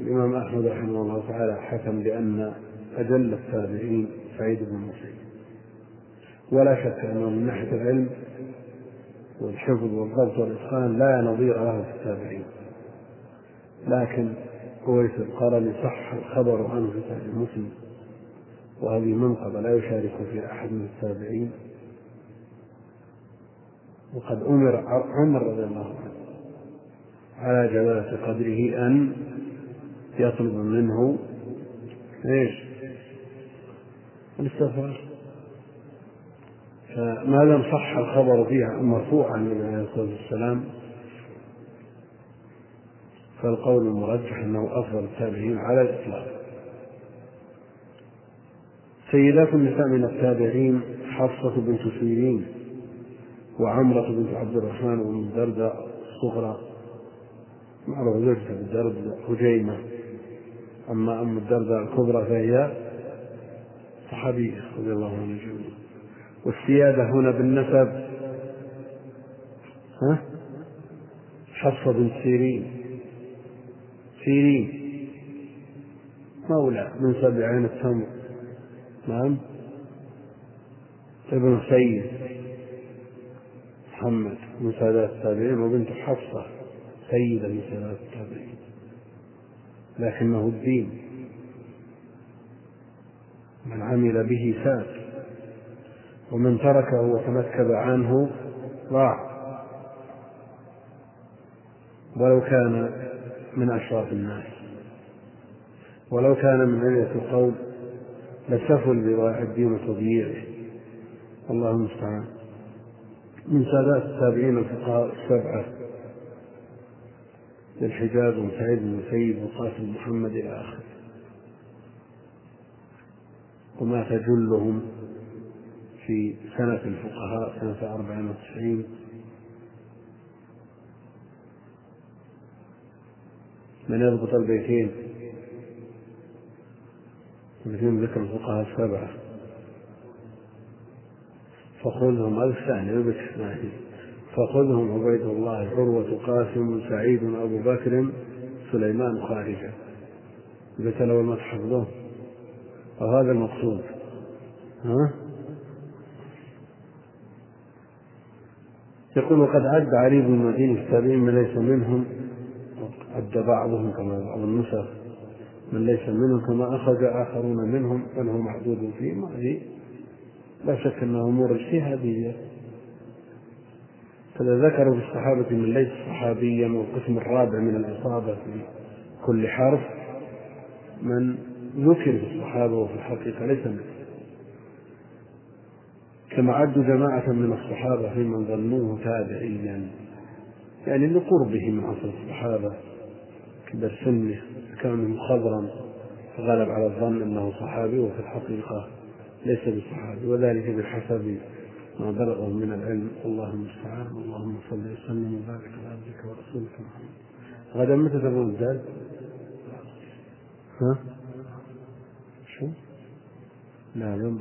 الإمام أحمد رحمه الله تعالى حكم بأن أجل التابعين سعيد بن المسيب ولا شك أنه من ناحية العلم والحفظ والضبط والإتقان لا نظير له في التابعين. لكن أويس القرني صح الخبر عنه في صحيح مسلم. وهذه منقبة لا يشارك فيها أحد من التابعين. وقد أمر عمر رضي الله عنه على جلالة قدره أن يطلب منه إيش؟ الاستغفار فما لم صح الخبر فيها مرفوعا من عليه الصلاة والسلام فالقول المرجح أنه أفضل التابعين على الإطلاق. سيدات النساء من التابعين حفصة بنت سيرين وعمرة بنت عبد الرحمن بن الدرداء الصغرى. معروف زوجته بالدرداء هجيمة أما أم الدرداء الكبرى فهي صحابية رضي الله عنها جميعا. والسيادة هنا بالنسب ها؟ حفصة بنت سيرين. سيرين. مولى من سبعين التمر. نعم. ابن سيد محمد من سادات التابعين وبنت حفصة سيدة من سادات التابعين. لكنه الدين. من عمل به ساد. ومن تركه وتمكب عنه ضاع. ولو كان من أشراف الناس. ولو كان من علية القوم. لسفل الدين وتضييعه. الله المستعان. من سادات التابعين الفقهاء السبعة للحجاز وسعيد بن سيد وقاسم محمد إلى آخره. ومات جلهم في سنة الفقهاء سنة أربعين وتسعين. من يضبط البيتين مثل ذكر الفقهاء السبعة فخذهم هذا الثاني فخذهم عبيد الله عروة قاسم سعيد أبو بكر سليمان خارجة. إذا كان أول ما تحفظوه وهذا المقصود. ها؟ يقول وقد عد علي بن المدين التابعين من ليس منهم عد بعضهم كما بعض النسخ. من ليس منهم كما أخرج آخرون منهم بل هو معدود فيهم هذه لا شك أنها أمور اجتهادية. فإذا ذكروا في الصحابة من ليس صحابيا والقسم الرابع من الإصابة في كل حرف من ذكر في الصحابة وفي الحقيقة ليس منه كما عدوا جماعة من الصحابة في من ظنوه تابعيا. يعني لقربه من عصر الصحابة كبر سنه. كان خضرا فغلب على الظن أنه صحابي وفي الحقيقة ليس بصحابي وذلك بحسب ما بلغه من العلم والله المستعان اللهم صل وسلم وبارك على عبدك ورسولك محمد غدا متى تبغون الزاد؟ ها؟ شو؟ لا يوم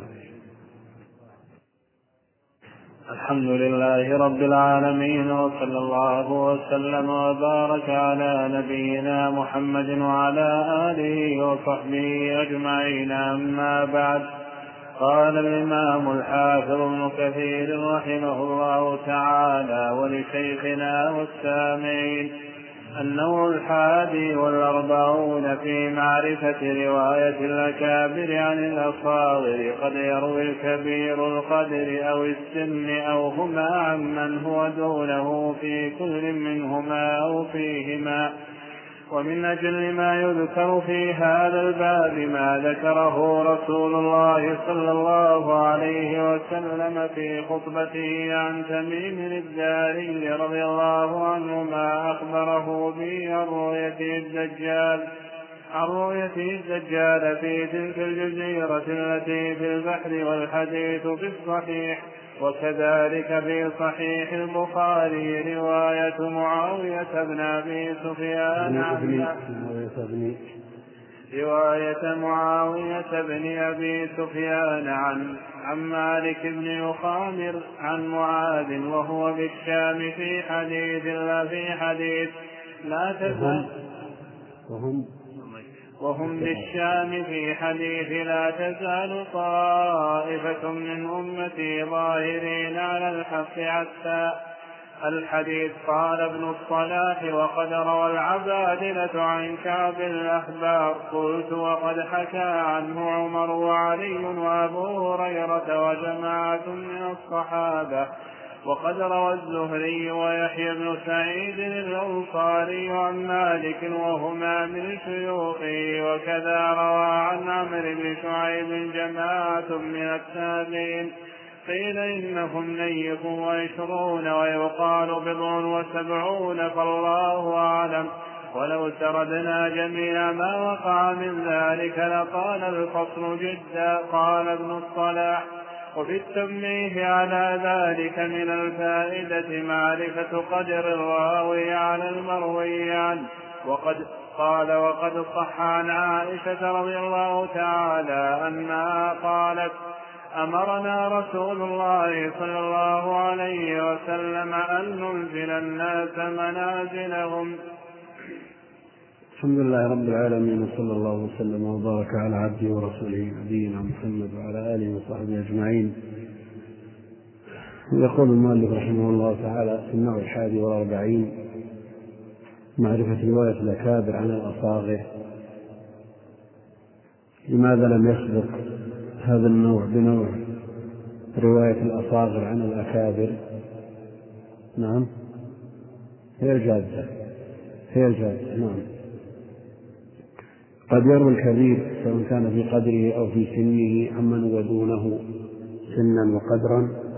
الحمد لله رب العالمين وصلى الله وسلم وبارك على نبينا محمد وعلى آله وصحبه أجمعين. أما بعد قال الإمام الحافظ ابن كثير رحمه الله تعالى ولشيخنا والسامعين النوع الحادي والأربعون في معرفة رواية الأكابر عن الأصاغر قد يروي الكبير القدر أو السن أو هما عمن هو دونه في كل منهما أو فيهما. ومن أجل ما يذكر في هذا الباب ما ذكره رسول الله صلى الله عليه وسلم في خطبته عن تميم الداري رضي الله عنه ما أخبره به عن الدجال عن رؤيته الدجال في تلك الجزيرة التي في البحر والحديث في الصحيح. وكذلك في صحيح البخاري رواية معاوية بن أبي سفيان عن رواية معاوية بن أبي سفيان عن عن مالك بن يخامر عن معاذ وهو بالشام في حديث لا في حديث لا تزال وهم وهم بالشام في حديث لا تزال طائفة من أمتي ظاهرين على الحق حتى الحديث قال ابن الصلاح وقد روى العبادلة عن كعب الأحبار قلت وقد حكى عنه عمر وعلي وأبو هريرة وجماعة من الصحابة. وقد روى الزهري ويحيى بن سعيد الأنصاري عن مالك وهما من شيوخه وكذا روى عن عمرو بن شعيب جماعة من التابعين. قيل إنهم نيف وعشرون ويقال بضع وسبعون فالله أعلم. ولو سردنا جميع ما وقع من ذلك لقال الفصل جدا قال ابن الصلاح. وفي التنبيه على ذلك من الفائدة معرفة قدر الراوي على المروي عنه وقد قال وقد صح عن عائشة رضي الله تعالى أنها قالت أمرنا رسول الله صلى الله عليه وسلم أن ننزل الناس منازلهم الحمد لله رب العالمين وصلى الله وسلم وبارك على عبده ورسوله نبينا محمد وعلى آله وصحبه أجمعين. يقول المؤلف رحمه الله تعالى في النوع الحادي والأربعين معرفة رواية الأكابر عن الأصاغر. لماذا لم يسبق هذا النوع بنوع رواية الأصاغر عن الأكابر؟ نعم. هي الجادة. هي الجادة نعم. قد يروي الكبير سواء كان في قدره أو في سنه عمن هو دونه سنا وقدرا.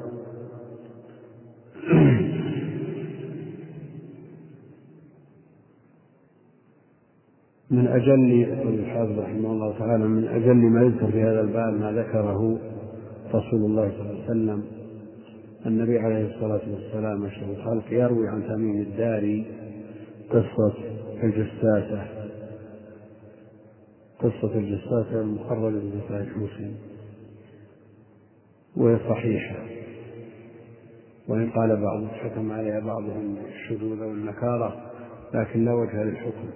من أجل يقول الحافظ رحمه الله تعالى من أجل ما يذكر في هذا الباب ما ذكره رسول الله صلى الله عليه وسلم النبي عليه الصلاة والسلام أشرف الخلق يروي عن تميم الداري قصة الجساسة. قصة الجساس المخرجة في صحيح مسلم وهي صحيحة. وإن قال بعض حكم عليها بعضهم الشذوذ والنكارة لكن لا وجه للحكم.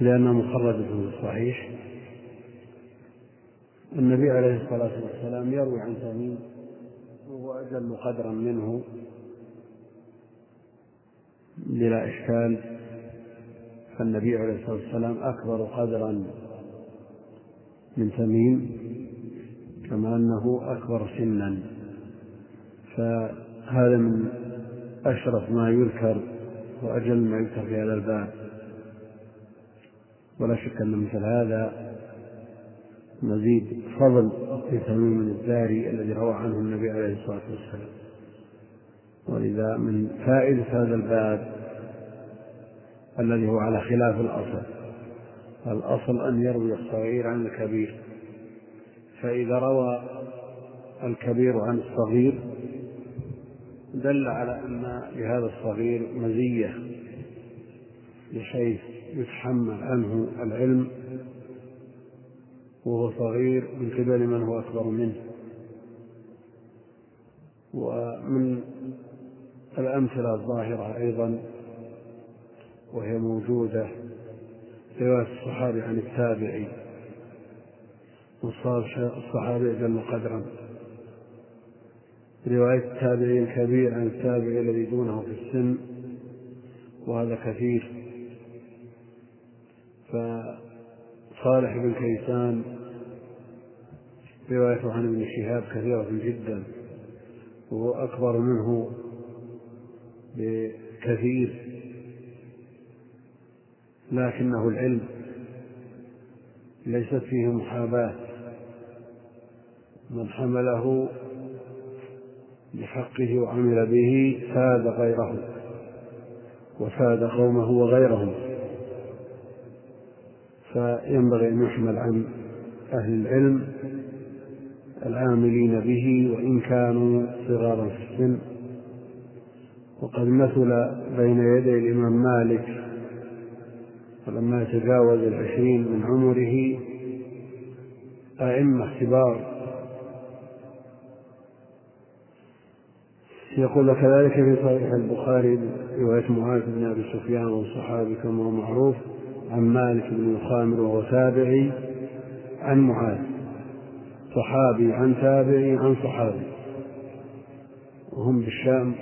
لأنها مخرجة في الصحيح النبي عليه الصلاة والسلام يروي عن تميم وهو أجل قدرا منه بلا إشكال. فالنبي عليه الصلاة والسلام أكبر قدرا من تميم كما أنه أكبر سنا. فهذا من أشرف ما يذكر وأجل ما يذكر في هذا الباب. ولا شك أن مثل هذا مزيد فضل في تميم الداري الذي روى عنه النبي عليه الصلاة والسلام. ولذا من فائدة هذا الباب الذي هو على خلاف الأصل. الأصل أن يروي الصغير عن الكبير. فإذا روى الكبير عن الصغير دل على أن لهذا الصغير مزية بحيث يتحمل عنه العلم وهو صغير من قبل من هو أكبر منه. ومن الأمثلة الظاهرة أيضا وهي موجودة رواية الصحابي عن التابعي وصار الصحابي أجل قدرا. رواية التابعي الكبير عن التابعي الذي دونه في السن وهذا كثير. فصالح بن كيسان روايته عن ابن شهاب كثيرة جدا وهو أكبر منه بكثير. لكنه العلم ليست فيه محاباة من حمله بحقه وعمل به فاد غيره وفاد قومه وغيرهم. فينبغي أن يحمل عن أهل العلم العاملين به وإن كانوا صغارا في السن. وقد مثل بين يدي الإمام مالك ولما تجاوز العشرين من عمره أئمة كبار. يقول كذلك في صحيح البخاري رواية معاذ بن أبي سفيان والصحابي كما هو معروف عن مالك بن الخامر وهو تابعي عن معاذ. صحابي عن تابعي عن صحابي. وهم بالشام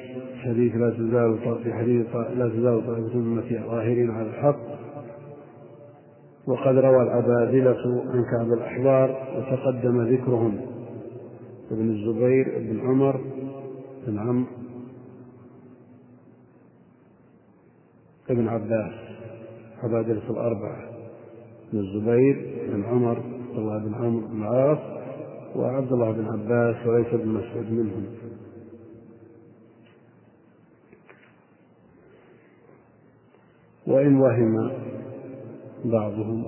حديث لا تزال في حديث لا تزال طائفة أمتي ظاهرين على الحق. وقد روى العبادلة عن كعب الأحبار وتقدم ذكرهم. ابن الزبير ابن عمر بن عمرو ابن عباس عبادلة الأربعة. بن الزبير بن عمر عبد الله بن عمرو بن العاص وعبد الله بن عباس وليس بن مسعود منهم. وإن وهم بعضهم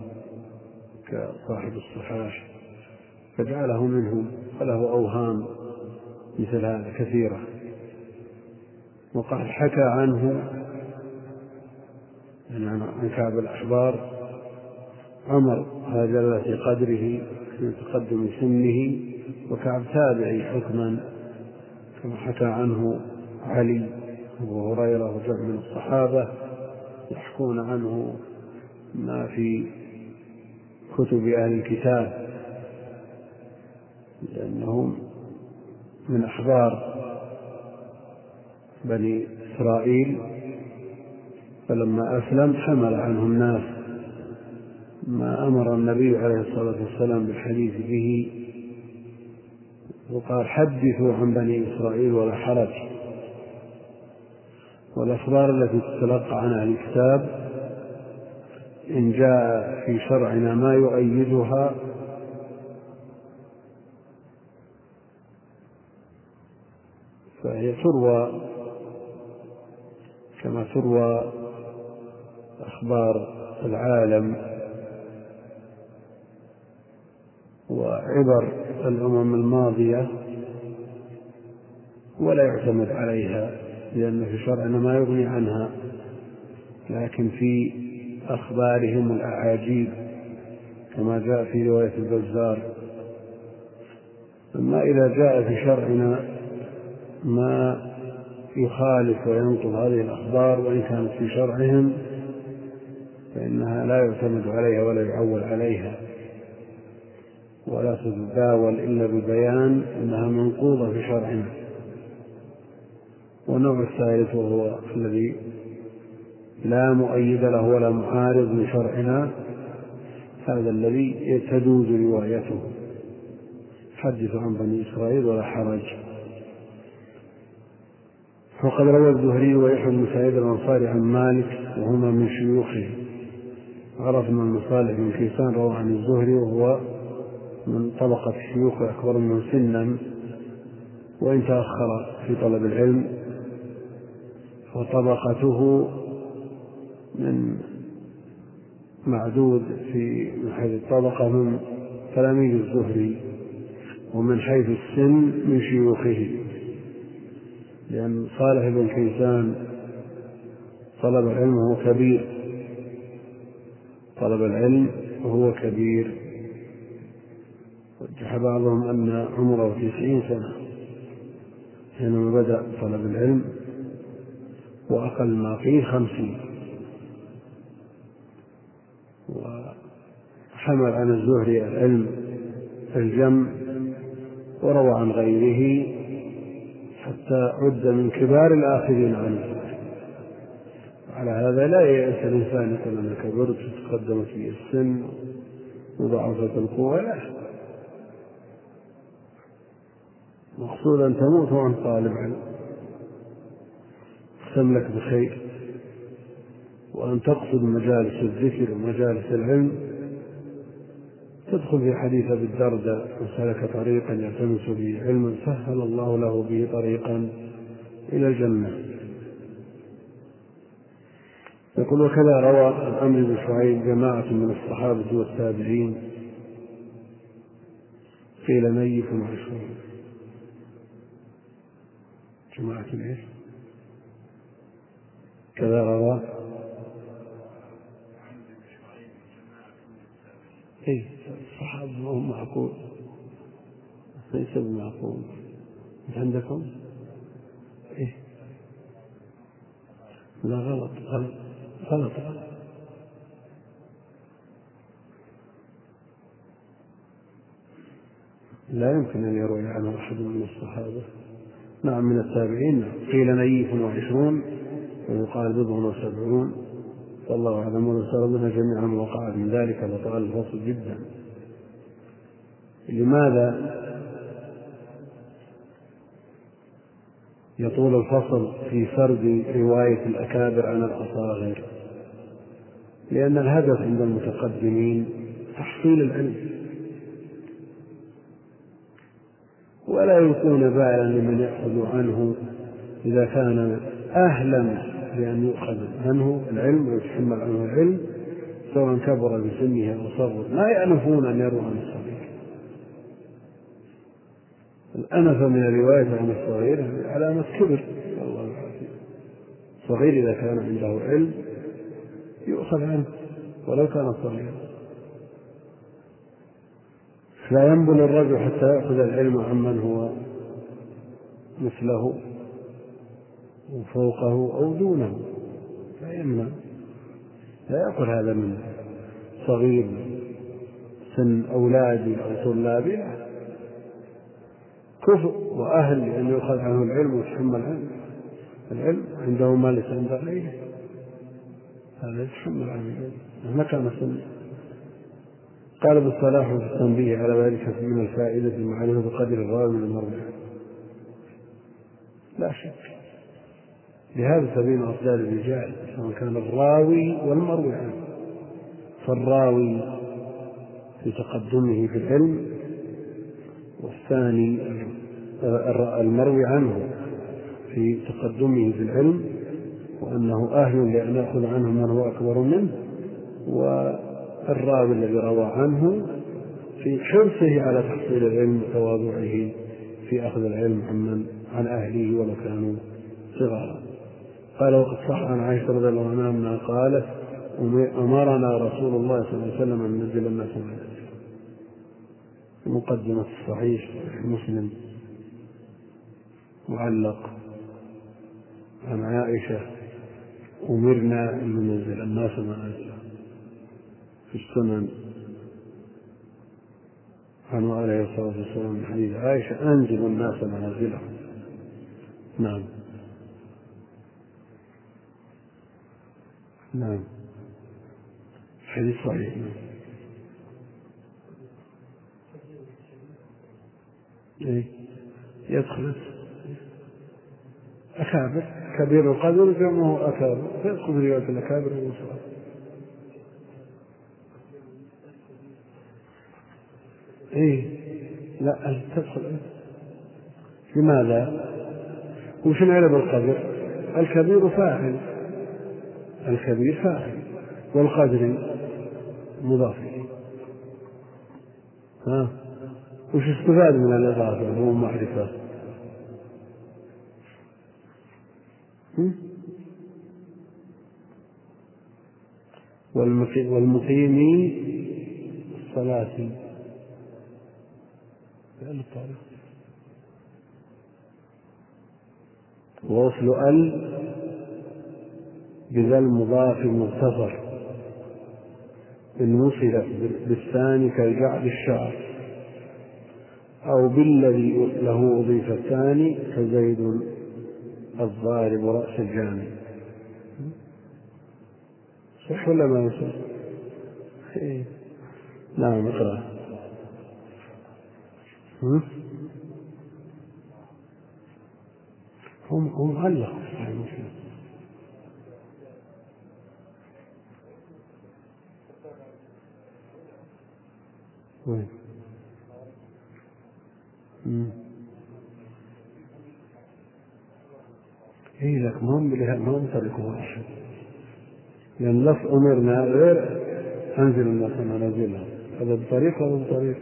كصاحب الصحاح فجعله منهم فله أوهام مثل هذا كثيرة. وقد حكى عنه عن كعب الأحبار عمر هذا في قدره في تقدم سنه وكعب تابعي حكما كما حكى عنه علي وهريرة وجمع من الصحابة يحكون عنه ما في كتب أهل الكتاب لأنهم من أحبار بني إسرائيل فلما أسلم حمل عنه الناس. ما أمر النبي عليه الصلاة والسلام بالحديث به وقال حدثوا عن بني إسرائيل ولا حرج. والأخبار التي تتلقى عن أهل الكتاب إن جاء في شرعنا ما يؤيدها فهي تروى كما تروى أخبار العالم وعبر الأمم الماضية ولا يعتمد عليها لأن في شرعنا ما يغني عنها لكن في أخبارهم الأعاجيب كما جاء في رواية البزار. أما إذا جاء في شرعنا ما يخالف وينقض هذه الأخبار وإن كانت في شرعهم فإنها لا يعتمد عليها ولا يعول عليها. ولا تتداول إلا ببيان أنها منقوضة في شرعنا والنوع الثالث وهو الذي لا مؤيد له ولا معارض من شرعنا هذا الذي تجوز روايته. حدث عن بني إسرائيل ولا حرج. وقد روى الزهري ويحيى بن سعيد الأنصاري عن مالك وهما من شيوخه. عرفنا أن صالح بن كيسان روى عن الزهري وهو من طبقة الشيوخ أكبر منه سنا وإن تأخر في طلب العلم وطبقته من معدود في من حيث الطبقة من تلاميذ الزهري ومن حيث السن من شيوخه. لأن صالح بن كيسان طلب العلم وهو كبير. طلب العلم وهو كبير. رجح بعضهم أن عمره تسعين سنة. حينما بدأ طلب العلم وأقل ما فيه خمسين. وحمل عن الزهري العلم الجم وروى عن غيره حتى عد من كبار الآخذين عنه. على هذا لا يأس الإنسان يقول أنا كبرت وتقدمت في السن وضعفت القوة لا. مقصود أن تموت وأنت طالب علم. تملك بخير. وأن تقصد مجالس الذكر ومجالس العلم. تدخل في حديث أبي الدرداء من سلك طريقا يلتمس به علما سهل الله له به طريقا إلى الجنة. يقول وكذا روى عن عمرو بن شعيب جماعة من الصحابة والتابعين قيل نيف وعشرون جماعة إيش؟ كذا روى. اي الصحابة ما هم معقول ليس بمعقول عندكم؟ إيه. لا غلط. غلط. غلط. غلط لا يمكن أن يروي عنه أحد من الصحابة. نعم من التابعين. قيل نيف وعشرون ويقال بضع وسبعون. والله أعلم سار بنا جميعا وقع من ذلك لطال الفصل جدا. لماذا يطول الفصل في فرد رواية الأكابر عن الأصاغر؟ لأن الهدف عند المتقدمين تحصيل العلم. ولا يلقون بالا لمن يأخذ عنه إذا كان أهلا بأن يؤخذ عنه العلم ويتحمل عنه العلم سواء كبر بسنه أو صغر. لا يأنفون أن يروا عن الصغير. الأنف من الرواية عن الصغير علامة كبر. الله الصغير إذا كان عنده علم يؤخذ عنه ولو كان صغيرا. لا ينبل الرجل حتى يأخذ العلم عمن هو مثله. وفوقه أو دونه. لا يمنع لا يأخذ هذا من صغير سن أولادي أو طلابي لا. كفء وأهل لأن يؤخذ عنه العلم ويتحمل عنه العلم عنده ما ليس عند غيره. هذا يتحمل عنه العلم. مهما سنه قال ابن الصلاح في التنبيه على ذلك من الفائدة معرفة قدر الراوي المرجع لا شك. لهذا تبين أفضال الرجال سواء كان الراوي والمروي عنه. فالراوي في تقدمه في العلم والثاني المروي عنه في تقدمه في العلم وأنه أهل لأن يأخذ عنه من هو أكبر منه والراوي الذي روى عنه في حرصه على تحصيل العلم وتواضعه في أخذ العلم عمن عن أهله ولو كانوا صغارا. قال وقد صح عن عائشة رضي الله عنها أنها قالت أمرنا رسول الله صلى الله عليه وسلم أن ننزل الناس منازل مقدمة الصحيح مسلم. معلق. عن عائشة أمرنا أن ننزل الناس منازلهم في السنن. عنه عليه الصلاة والسلام من حديث عائشة أنزل الناس منازلهم نعم. نعم. حديث صحيح نعم. إيه. يدخل. أكابر. كبير القدر جمعه أكابر. فيدخل رواية الأكابر والصغار إيه. لا تدخل؟ لماذا؟ وش العلم بالقدر؟ الكبير فاعل. الكبير فاعل والقدر مضاف ها؟ وش استفاد من الإضافة هو معرفة؟ والمقيم الصلاة. ووصل ال بذا المضاف المغتفر إن وصل بالثاني كالجعد الشعر. أو بالذي له أضيف الثاني كزيد الضارب رأس الجانب. صح ولا ما يصح؟ نعم اقرأ. هو هو معلق وين؟ اي لك مهم مهم تركوا لأن لف أمرنا غير أنزل الناس منازلهم هذا بطريق ولا بطريق؟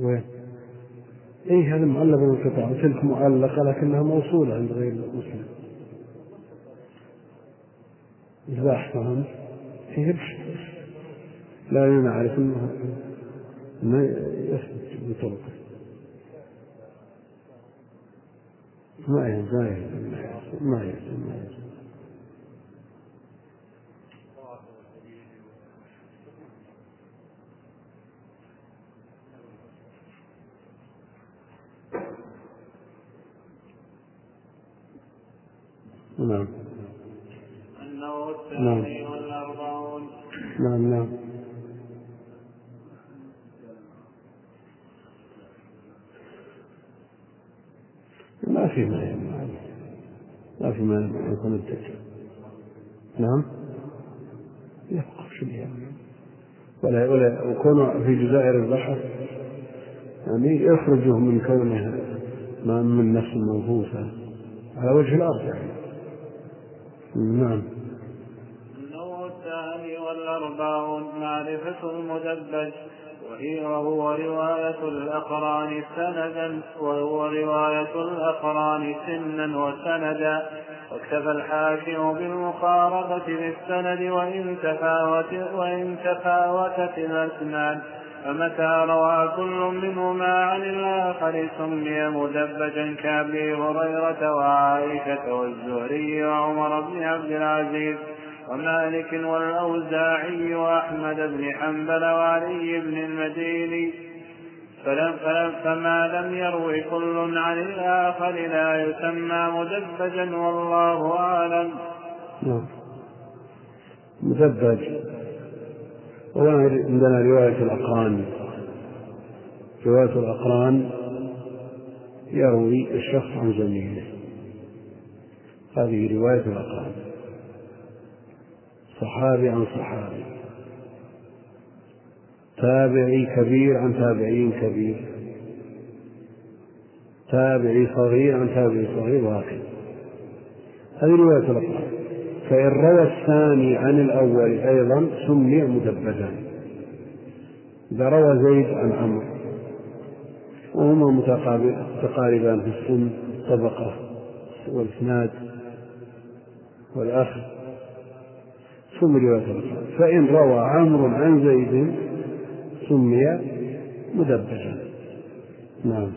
وين؟ إيه هذا معلق بالانقطاع وتلك معلقة لكنها موصولة عند غير المسلم إذا أحسن هي لا نعرف أنه ما يثبت بطرقه. ما يهزم ما يهزم ما يهزم نعم. أنه الثاني والأربعون. نعم نعم. في ما ما في ما يكون الدجال نعم؟ يبقى شو ولا ولا وكونه في جزائر البحر يعني يخرجه من كونه ما من نفس المنفوسة على وجه الأرض يعني. نعم. النوع الثاني والأربعون معرفة المدبج. وهو رواية الأقران سندا وهو رواية الأقران سنا وسندا. واكتفى الحاكم بالمقاربة بالسند وإن تفاوت وإن تفاوتت الأسناد. فمتى روى كل منهما عن الآخر سمي مدبجا كأبي هريرة وعائشة والزهري وعمر بن عبد العزيز. ومالك والأوزاعي وأحمد بن حنبل وعلي بن المديني. فلم فلم فما لم يروي كل عن الآخر لا يسمى مدبجا والله أعلم. نعم. مدبج. عندنا رواية الأقران. رواية الأقران يروي الشخص عن زميله هذه رواية الأقران. صحابي عن صحابي. تابعي كبير عن تابعي كبير. تابعي صغير عن تابعي صغير وهكذا هذه رواية الأقران فإن روى الثاني عن الأول أيضا سمي مدبجا إذا روى زيد عن عمرو وهما متقاربان في السن طبقة والإسناد والأخ. سمي رواية فإن روى عمرو عن زيد سمي مدبجا نعم.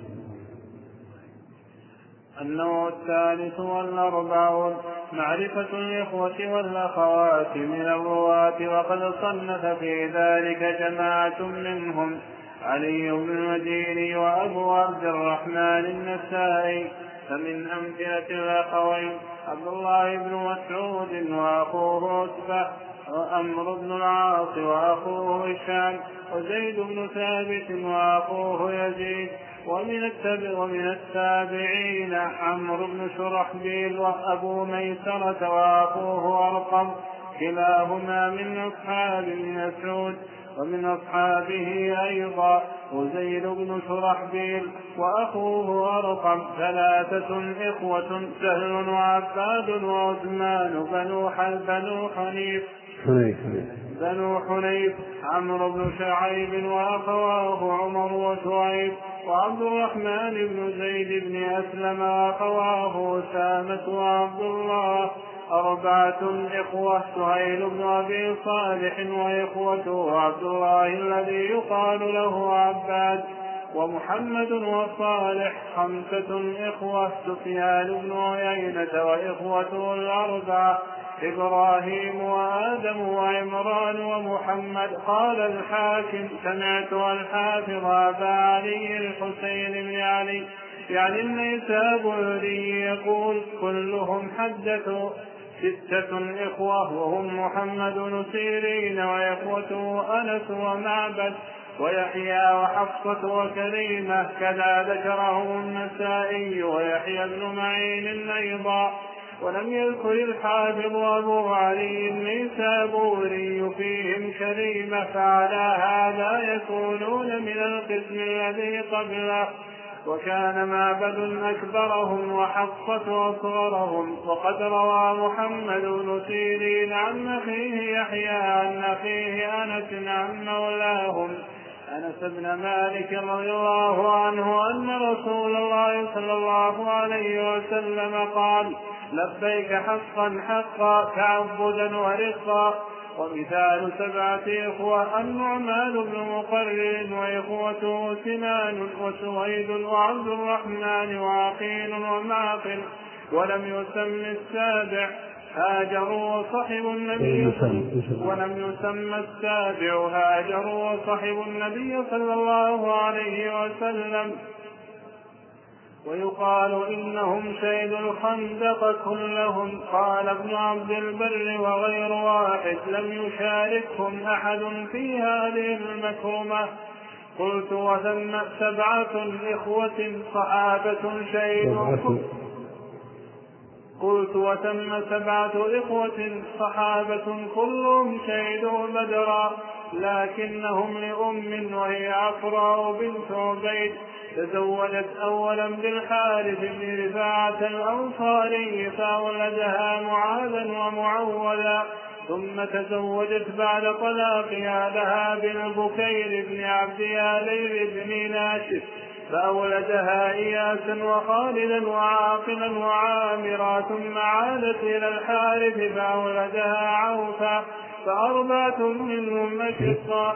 النوع الثالث والأربعون معرفة الإخوة والأخوات من الرواة وقد صنف في ذلك جماعة منهم علي بن المديني وأبو عبد الرحمن النسائي. فمن أمثلة الأخوين عبد الله بن مسعود وأخوه عتبة وأمر بن العاص وأخوه هشام وزيد بن ثابت وأخوه يزيد ومن التابع ومن التابعين عمرو بن شرحبيل وأبو ميسرة وأخوه أرقم كلاهما من أصحاب مسعود ومن أصحابه أيضا وزيد بن شرحبيل وأخوه أرقم ثلاثة إخوة سهل وعباد وعثمان بنو بنو حنيف. بنو حنيف عمرو بن شعيب وأخواه عمر وشعيب وعبد الرحمن بن زيد بن أسلم وأخواه أسامة وعبد الله أربعة إخوة سهيل بن أبي صالح وإخوته عبد الله الذي يقال له عباد ومحمد وصالح خمسة إخوة سفيان بن عيينة وإخوته الأربعة إبراهيم وآدم وعمران ومحمد. قال الحاكم سمعت الحافظ أبا علي الحسين بن علي يعني النيسابوري يقول كلهم حدثوا ستة إخوة وهم محمد بن سيرين وإخوته أنس ومعبد ويحيى وحفصة وكريمة كذا ذكره النسائي ويحيى بن معين أيضا. ولم يذكر الحافظ أبو علي النيسابوري فيهم كريمة فعلى هذا يكونون من القسم الذي قبله. وكان معبد أكبرهم وحفصة أصغرهم وقد روى محمد بن سيرين عن أخيه يحيى عن أخيه أنس عن مولاهم أنس بن مالك رضي الله عنه أن رسول الله صلى الله عليه وسلم قال لبيك حقا حقا تعبدا ورقا. ومثال سبعة إخوة النعمان بن مقرر وإخوته سنان وسويد وعبد الرحمن وعقيل ومعقل ولم يسم السابع هاجر وصحب النبي ولم يسمى السابع هاجر وصحب النبي صلى الله عليه وسلم. ويقال إنهم شهدوا الخندق كلهم قال ابن عبد البر وغير واحد لم يشاركهم أحد في هذه المكرمة. قلت وثم سبعة إخوة صحابة شهدوا قلت وتم سبعة إخوة صحابة كلهم شهدوا بدرا لكنهم لأم وهي عفراء بنت عبيد. تزوجت أولا بالحارث بن رفاعة الأنصاري فأولدها معاذا ومعولا ثم تزوجت بعد طلاقها لها بالبكير بن عبد ياليل بن ناشف فأولدها إياسا وخالدا وعاقلا وعامرا ثم عادت إلى الحارث فأولدها عوفا فأربعة منهم أشقاء.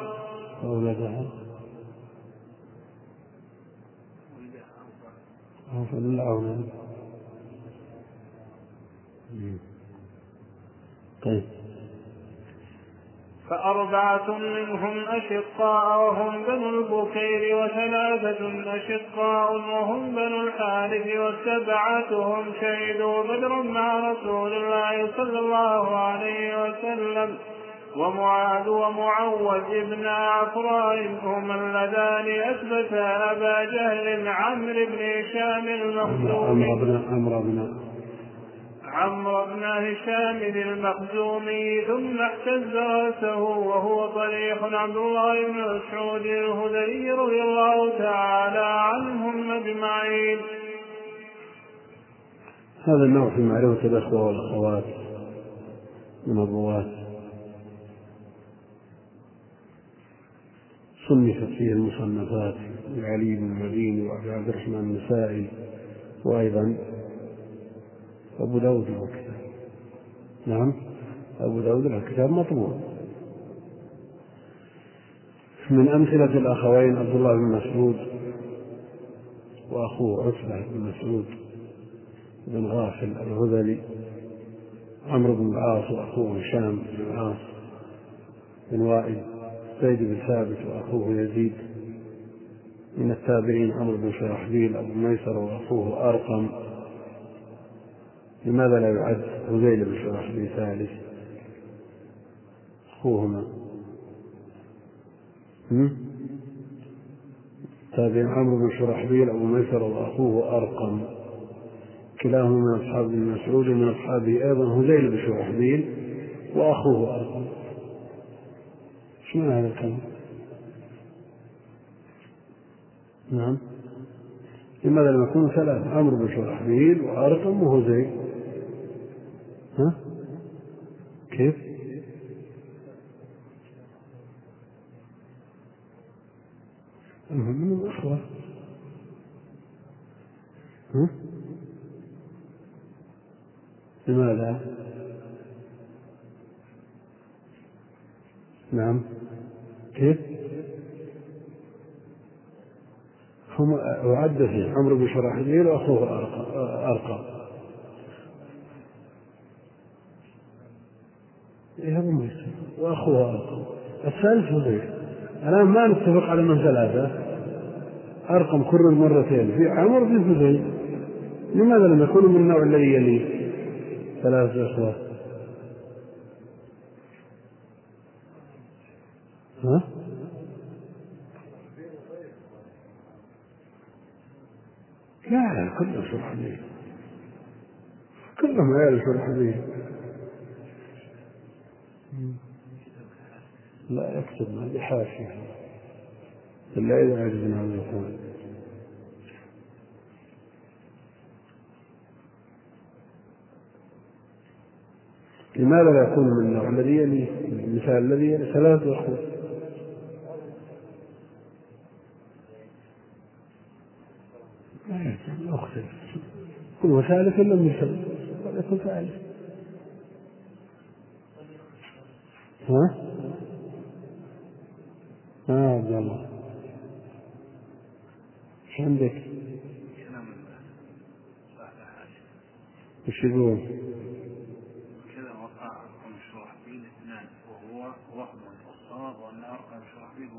عوفا للعون طيب. فأربعة منهم أشقاء وهم بنو البكير وثلاثة أشقاء وهم بنو الحارث والسبعة هم شهدوا بدرا مع رسول الله صلى الله عليه وسلم. ومعاذ ومعوذ ابن عفراء هما اللذان أثبتا أبا جهل عمرو بن هشام المخزومي عمرو بن عمرو بن هشام المخزومي ثم احتز رأسه وهو طريح عبد الله بن مسعود الهذلي رضي الله تعالى عنهم أجمعين. هذا النوع في معرفة الأخوة والأخوات من الرواة صنفت فيه المصنفات لعلي بن المديني وأبي عبد الرحمن النسائي وأيضا أبو داود وكذا نعم أبو داود له كتاب مطبوع. من أمثلة الأخوين عبد الله بن مسعود وأخوه عتبة بن مسعود بن غافل الهذلي عمرو بن العاص وأخوه هشام بن العاص بن وائل زيد بن ثابت وأخوه يزيد. من التابعين عمرو بن شرحبيل أبو ميسر وأخوه أرقم. لماذا لا يعد هذيل بن شرحبيل ثالث؟ أخوهما. تابعين عمرو بن شرحبيل أبو ميسر وأخوه أرقم. كلاهما من أصحاب ابن مسعود ومن أصحابه أيضا هذيل بن شرحبيل وأخوه أرقم. شو هذا الكلام؟ نعم. لماذا لم يكونوا ثلاثة؟ عمرو بن شرحبيل وأرقم وهزيل ها؟ كيف؟ من الأخوة ها؟ لماذا؟ نعم. كيف هم أعد فيه عمرو بن شراحيل وأخوه أرقى إيه وأخوه أرقم الثالث هذيل الآن ما نتفق على من ثلاثة أرقم كرر مرتين. في عمر في هذيل لماذا لم يكونوا من النوع الذي يليه ثلاثة إخوة. ها؟ لا كلهم شرحبيل كلهم عيال شرحبيل لا يكتب ما بحاشية إلا إذا عجزنا عن الإخوان لماذا لا يكون من الذي يلي المثال الذي ثلاثة أخوة كل ثالث لم يسلم قد يكون ثالث ها؟ ها عبد الله إيش عندك؟ وش يقول؟ كذا وقع اثنان وهو وهم ارقم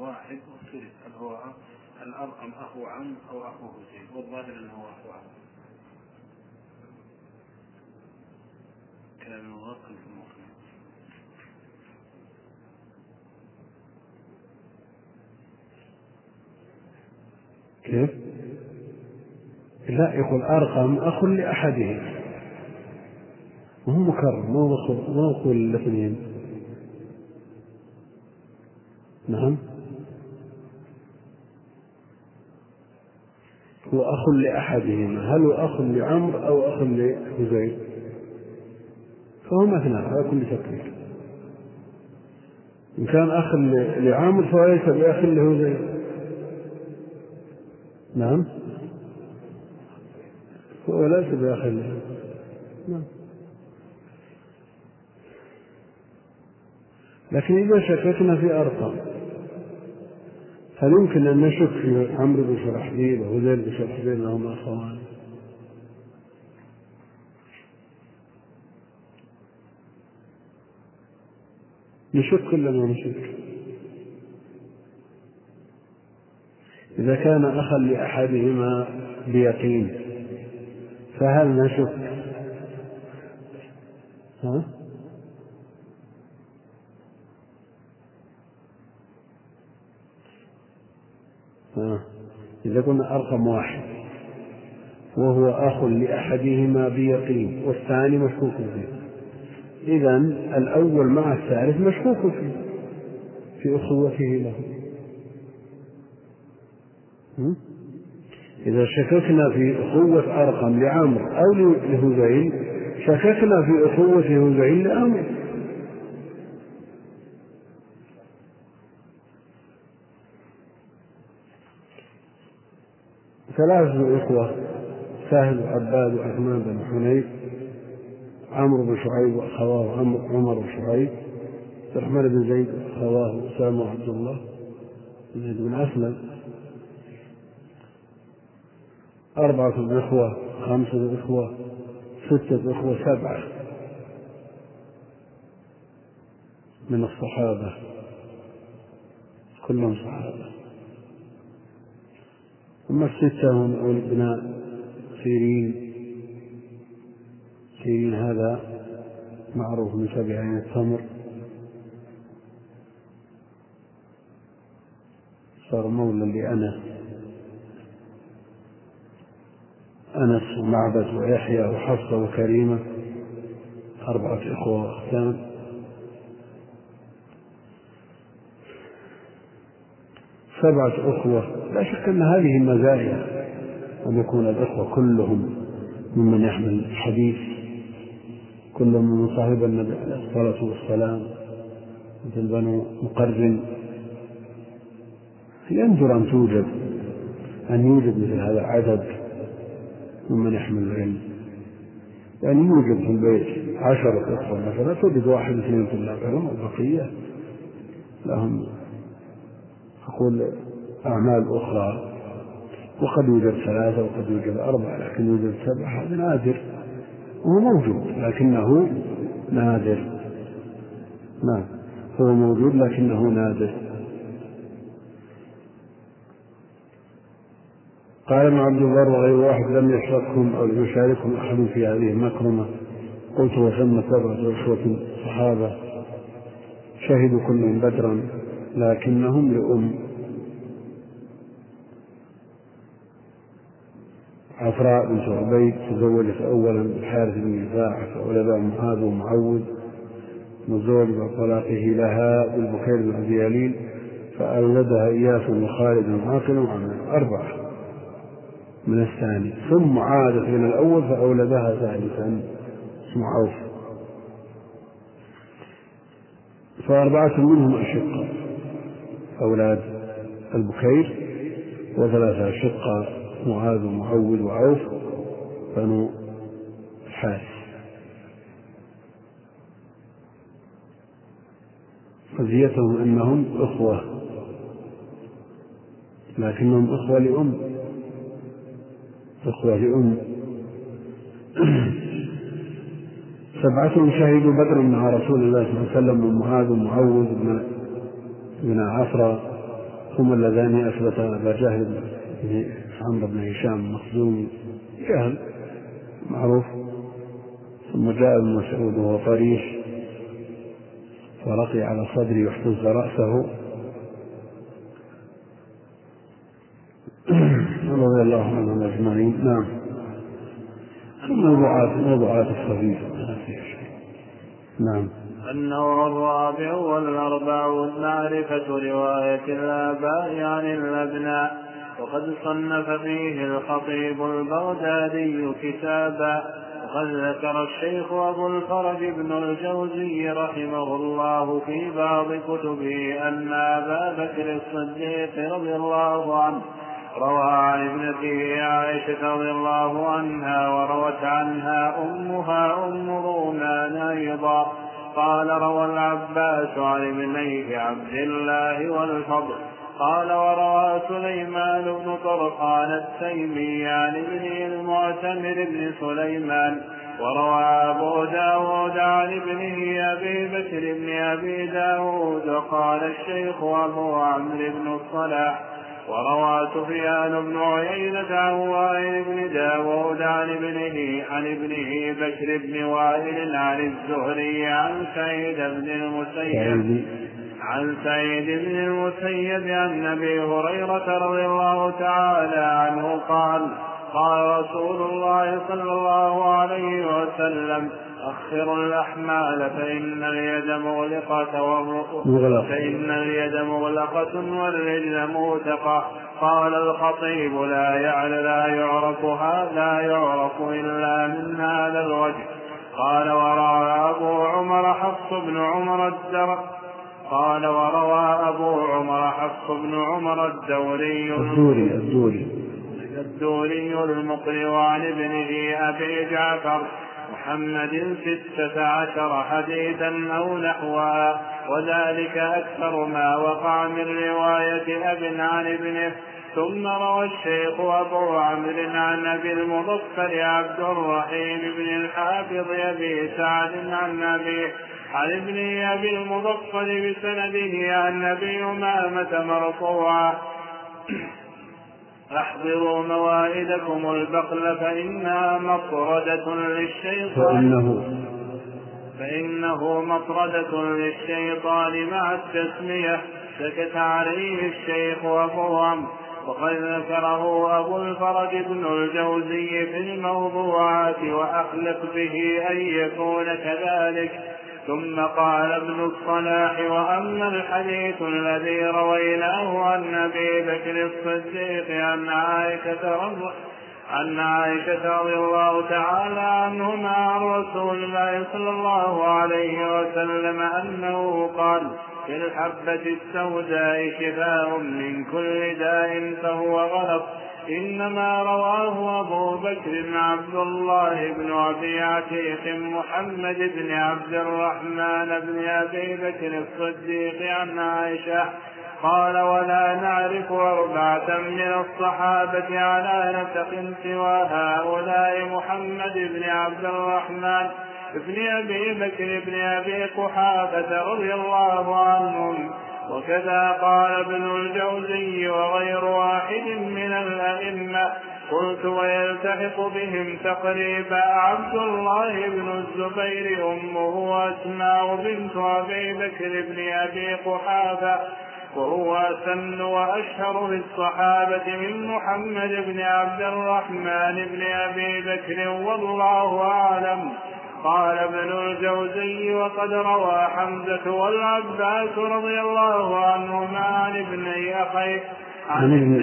واحد واختلف هل هو الأرقم أخو عم أو أخو حسين والظاهر أنه أخو عم موقف في كيف؟ لا يقول أرقم أخ لأحدهم. وهو مكرر ما هو كل الاثنين؟ نعم. هو أخ لأحدهما هل هو أخ لعمر أو أخ لهزيل فهو مثنى على كل تقدير إن كان أخ لعامر فهو ليس بأخ لهزيل نعم. هو ليس بأخ له. نعم. لكن إذا شككنا في أرقام هل يمكن أن نشك في عمرو بن شرحبيل وهذيل بن شرحبيل أنهما أخوان؟ نشك ولا ما نشك؟ إذا كان أخا لأحدهما بيقين فهل نشك؟ ها؟ إذا قلنا أرقم واحد وهو أخ لأحدهما بيقين والثاني مشكوك فيه إذا الأول مع الثالث مشكوك فيه في أخوته له. إذا شككنا في أخوة أرقم لعمر أو لهذيل شككنا في أخوة هذيل لعمر ثلاثة إخوة سهل وعباد وعثمان بن حنيف عمرو بن شعيب وأخواه عمر بن شعيب الرحمن بن زيد وأخواه أسامة وعبد الله زيد بن أسلم. أربعة إخوة خمسة إخوة ستة إخوة سبعة من الصحابة. كلهم صحابة. ثم الستة هم ابناء سيرين. سيرين هذا معروف من عين التمر. صار مولى لأنس. أنس ومعبد ويحيى وحفصة وكريمة. أربعة إخوة وأختان سبعة أخوة. لا شك أن هذه المزايا أن يكون الإخوة كلهم ممن يحمل الحديث. كلهم من صاحب النبي عليه الصلاة والسلام مثل بنو مقرن. ينظر أن توجد أن يوجد مثل هذا العدد ممن يحمل العلم؟ يعني يوجد في البيت عشرة إخوة مثلا توجد واحد اثنين طلاب علم والبقية لهم أقول أعمال أخرى. وقد يوجد ثلاثة وقد يوجد أربعة لكن يوجد سبعة هذا نادر. وهو موجود لكنه نادر. نعم هو موجود لكنه نادر. قال ابن عبد البر وغير واحد لم يشركهم أو يشاركهم أحد في هذه المكرمة. قلت وثم سبعة أخوة صحابة. شهدوا كلهم بدرا لكنهم لأم. عفراء بنت عبيد تزوجت أولا بالحارث بن رفاعة فولدها معاذ ومعوذ وزوج بعد طلاقه لها بالبكير بن يليل فأولدها إياس وخالد وعاقل وعمر. أربعة. من الثاني. ثم عادت من الأول فأولدها ثالثا. اسمه عوف. فأربعة منهم أشقة. أولاد البكير وثلاثة أشقة. معاذ ومعوذ وعوف بنو الحارث قضيتهم أنهم أخوة لكنهم أخوة لأم. أخوة لأم. سبعة شهدوا بدرا مع رسول الله صلى الله عليه وسلم ومعاذ ومعوذ بن بن عفرة هم اللذان أثبتا أبا جهل عمرو بن هشام المخزومي جهل معروف. ثم جاء ابن مسعود وهو طريش فرقي على صدري واحتز رأسه. رضي الله عنهم أجمعين. نعم. موضوعات موضوعات الصغير نعم. النوع الرابع والأربعون معرفة رواية الآباء عن الأبناء. وقد صنف فيه الخطيب البغدادي كتابا وقد ذكر الشيخ أبو الفرج بن الجوزي رحمه الله في بعض كتبه أن أبا بكر الصديق رضي الله عنه روى عن ابنته عائشة رضي الله عنها وروت عنها أمها أم رومان أيضا. قال روى العباس عن ابنيه عبد الله والفضل قال وروى سليمان بن طرخان التيمي عن ابنه المعتمر بن سليمان وروى أبو داود عن ابنه أبي بكر بن أبي داود وقال الشيخ أبو عمرو بن الصلاح وروى سفيان بن عيينة عن وائل بن داود عن ابنه عن ابنه بكر بن وائل عن الزهري عن سعيد بن المسيب. عن سعيد بن المسيب عن أبي هريرة رضي الله تعالى عنه قال قال رسول الله صلى الله عليه وسلم أخروا الأحمال فإن اليد مغلقة فإن اليد مغلقة والرجل موثقة قال الخطيب لا يعلى لا يعرف هذا يعرف إلا من هذا الوجه. قال وروى أبو عمر حفص بن عمر الدر قال وروى أبو عمر حفص بن عمر الدوري الدوري الدوري. الدوري المقري عن ابنه أبي جعفر محمد ستة عشر حديثا أو نحوها وذلك أكثر ما وقع من رواية أب عن ابنه ثم روى الشيخ أبو عمرو عن أبي المظفر عبد الرحيم بن الحافظ أبي سعد عن أبيه عن ابن أبي المظفر بسنده عن أبي أمامة مرفوعا. احضروا موائدكم البقل فإنها مطردة للشيطان. فإنه فإنه مطردة للشيطان مع التسمية. سكت عليه الشيخ عمرو وقد ذكره أبو الفرج بن الجوزي في الموضوعات وأخلق به أن يكون كذلك. ثم قال ابن الصلاح وأما الحديث الذي رويناه عن أبي بكر الصديق عن عائشة رضي عن عائشة رضي الله تعالى عنهما عن رسول الله صلى الله عليه وسلم أنه قال في الحبة السوداء شفاء من كل داء فهو غلط إنما رواه أبو بكر بن عبد الله بن أبي عتيق محمد بن عبد الرحمن بن أبي بكر الصديق عن عائشة قال ولا نعرف أربعة من الصحابة على نسق سوى هؤلاء محمد بن عبد الرحمن ابن أبي بكر بن أبي قحافة رضي الله عنهم وكذا قال ابن الجوزي وغير واحد من الأئمة. قلت ويلتحق بهم تقريبا عبد الله بن الزبير أمه أسماء بنت أبي بكر بن أبي قحافة وهو أسن وأشهر بالصحابة من محمد بن عبد الرحمن بن أبي بكر والله أعلم. قال ابن الجوزي وقد روى حمزة والعباس رضي الله عنهما عن ابني أخيه عن ابن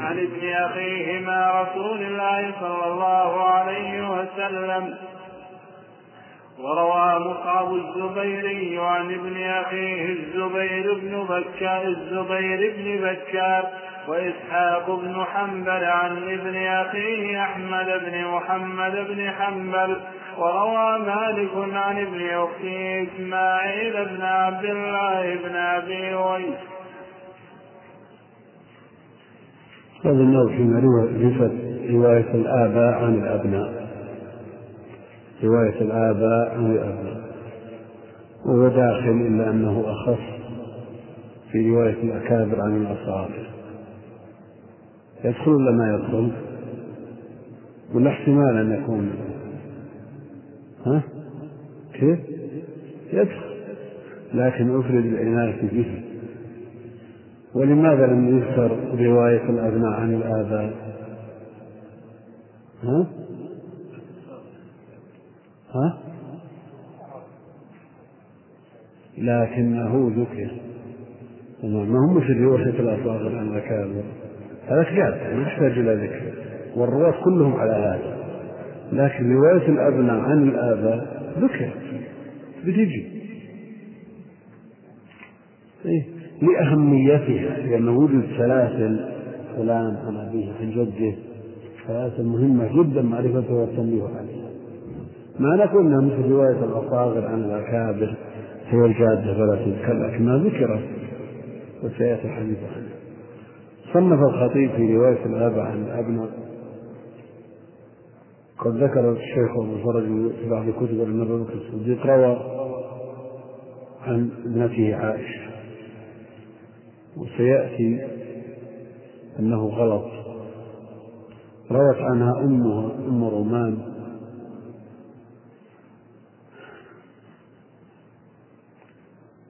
عن ابن أخيهما رسول الله صلى الله عليه وسلم. وروى مصعب الزبيري عن ابن أخيه الزبير بن بكار الزبير بن بكار وإسحاق بن حنبل عن ابن أخيه أحمد بن محمد بن حنبل. وروى مالك عن ابن أخته إسماعيل بن عبد الله بن أبي ويس هذا النوع فيما رواية الآباء عن الأبناء. رواية الآباء عن الأبناء. وهو داخل إلا أنه أخص في رواية الأكابر عن الأصابع. يدخل ولا ما يدخل؟ ولا احتمال أن يكون. ها؟ كيف؟ يدخل لكن أفرد العناية به ولماذا لم يذكر رواية الأبناء عن الآباء؟ ها؟ ها؟ لكنه ذكر ما هم مثل رواية الأصاغر عن الأكابر هذا ما يحتاج إلى ذكر والرواة كلهم على هذا لكن رواية الأبناء عن الآباء ذكر. بتجي إيه؟ لأهميتها لأن وجد سلاسل فلان عن أبيه عن جده سلاسل مهمة جدا معرفتها والتنبيه عليها. ما نقول إنها مثل رواية الأصاغر عن الأكابر هي الجادة فلا تذكر لكنها ذكرت وسيأتي الحديث عنها. صنف الخطيب في رواية الآباء عن الأبناء. قد ذكر الشيخ أبو فرج في بعض كتب أن أبا بكر الصديق روى عن ابنته عائشة. وسيأتي أنه غلط. روت عنها أمها أم رومان.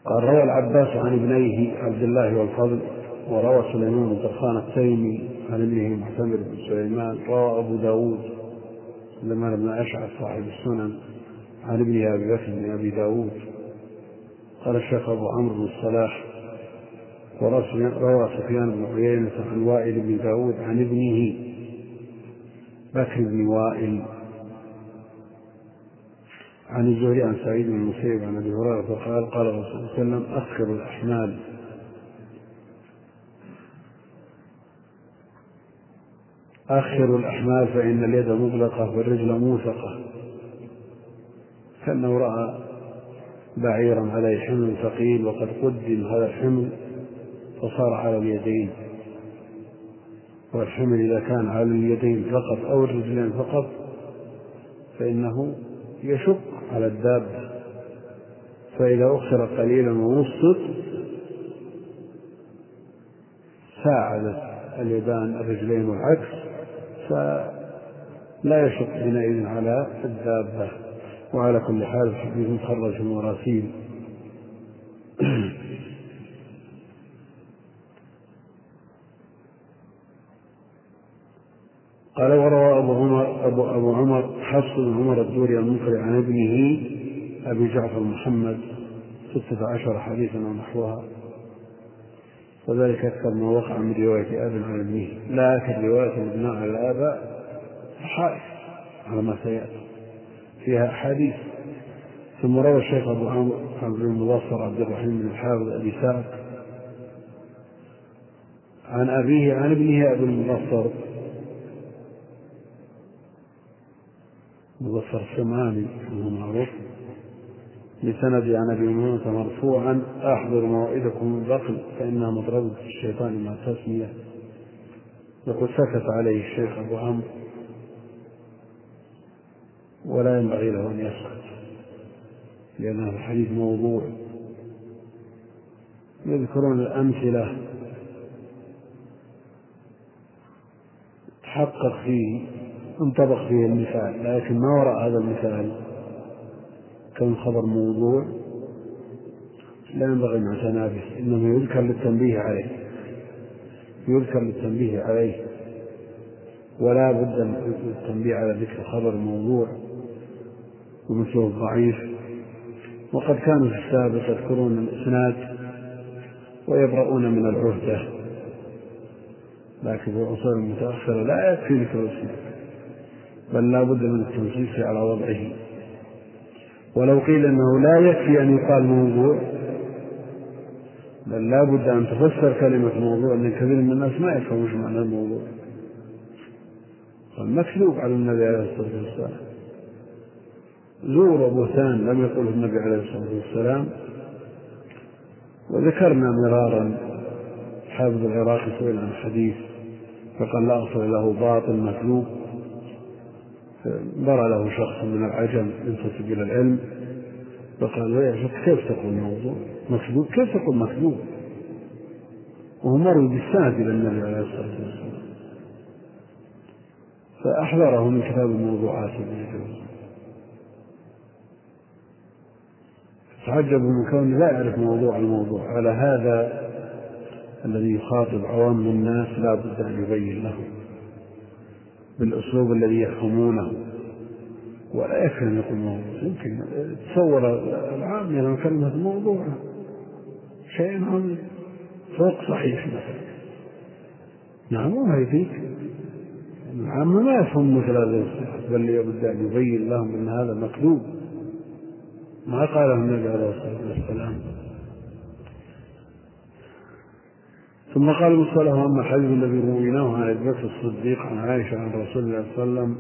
قال روى العباس عن ابنيه عبد الله والفضل وروى سليمان بن طرخان التيمي عن ابنه معتمر بن سليمان روى أبو داود. سليمان بن أشعث صاحب السنن عن ابنه أبي بكر بن أبي داود. قال الشيخ أبو عمرو بن الصلاح وروى سفيان بن عيينة عن وائل بن داود عن ابنه بكر بن وائل عن الزهري عن سعيد بن المسيب عن أبي هريرة قال قال الرسول صلى الله عليه وسلم اخر الأحمال أخر الأحمال فإن اليد مغلقة والرجل موثقة. كأنه رأى بعيرا عليه حمل ثقيل وقد قدم هذا الحمل فصار على اليدين. والحمل إذا كان على اليدين فقط أو الرجلين فقط فإنه يشق على الدابة فإذا أخر قليلا ووسط ساعدت اليدان الرجلين والعكس. فلا يشق حينئذ على الدابة وعلى كل حال الحديث مخرج المراسيل قال وروى أبو عمر أبو, أبو عمر حفص بن عمر الدوري المنكر عن ابنه أبي جعفر محمد ستة عشر حديثا ونحوها. وذلك أكثر ما وقع من رواية أب عن ابنه لكن رواية الابناء على الآباء صحائف على ما سيأتي. فيها أحاديث. ثم روى الشيخ أبو عمرو عبد المبصر عبد الرحيم بن الحافظ أبي سعد عن أبيه عن ابنه أبي المبصر. مبصر السماني وهو معروف. بسند عن أبي هريرة مرفوعا أحضر موعدكم البخل فإنها مضربه الشيطان مع تسميه وقد سكت عليه الشيخ أبو عمرو. ولا ينبغي له أن يسكت لأن هذا الحديث موضوع. يذكرون الأمثلة تحقق فيه انطبق فيه المثال لكن ما وراء هذا المثال؟ كون خبر موضوع لا ينبغي الاعتناء به إنما يذكر للتنبيه عليه. يذكر للتنبيه عليه. ولا بد من التنبيه على ذكر خبر موضوع ومثله الضعيف وقد كانوا في السابق يذكرون الإسناد ويبرؤون من العهدة. لكن في العصور المتأخرة لا يكفي ذكر الإسناد بل لا بد من التنصيص على وضعه. ولو قيل إنه لا يكفي أن يقال موضوع بل لا بد أن تفسر كلمة موضوع لأن كثير من الناس ما يفهم إيش معنى الموضوع. مكذوب على النبي عليه الصلاة والسلام. زور وبهتان لم يقله النبي عليه الصلاة والسلام. وذكرنا مرارا حافظ العراقي سئل عن حديث فقال لا اغفر له باطل مكذوب برى له شخص من العجم ينتسب إلى العلم فقال يا شيخ كيف تقول موضوع مكذوب؟ كيف تقول مكذوب؟ وهو مروي بالسند إلى النبي عليه الصلاة والسلام. فأحذره من كتاب الموضوعات تعجب من كونه لا يعرف موضوع الموضوع. على هذا الذي يخاطب عوام الناس لا بد أن يبين لهم بالأسلوب الذي يفهمونه ولا أن يكون موضوع يمكن تصور العامة لما كلمة موضوع شيء عظيم فوق صحيح مثلا. نعم وما يفيك العامة ما يفهم مثل هذا بل لابد أن يبين لهم أن هذا مكذوب ما قاله النبي عليه الصلاة والسلام. ثم قال المصطلح أما الحديث الذي رويناه عن أبي بكر الصديق عن عائشة عن رسول الله صلى الله عليه وسلم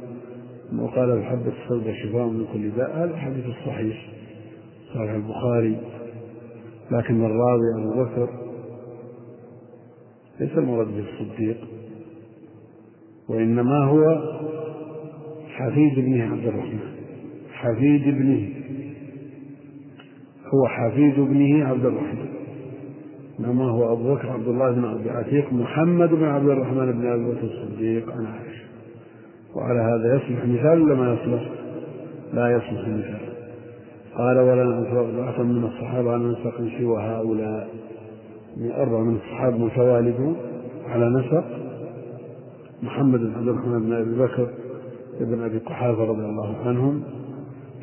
أنه قال الحبة السوداء شفاء من كل داء. هذا الحديث الصحيح صحيح البخاري لكن الراوي أبو بكر ليس المراد به الصديق وإنما هو حفيد ابنه عبد الرحمن. حفيد ابنه هو حفيد ابنه عبد الرحمن. إنما هو أبو بكر عبد الله بن أبي عتيق محمد بن عبد الرحمن بن أبي بكر الصديق عن عائشة. وعلى هذا يصلح مثال ولا ما يصلح؟ لا يصلح مثال قال ولا نعرف أربعة من الصحابة على نسق سوى هؤلاء. من أربعة من الصحابة متوالدون على نسق. محمد بن عبد الرحمن بن أبي بكر ابن أبي قحافة رضي الله عنهم.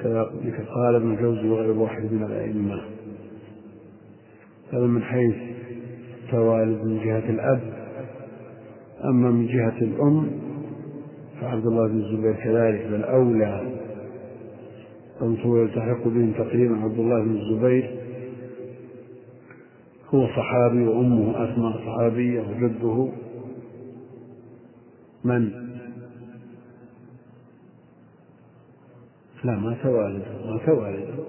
كذلك قال ابن الجوزي وغير واحد من الأئمة. هذا من حيث توالد من جهة الأب. أما من جهة الأم فعبد الله بن الزبير كذلك بل أولى أنت يلتحق بهم تقريبا عبد الله بن الزبير. هو صحابي وأمه أسماء صحابية وجده. من؟ لا ما والده ما والده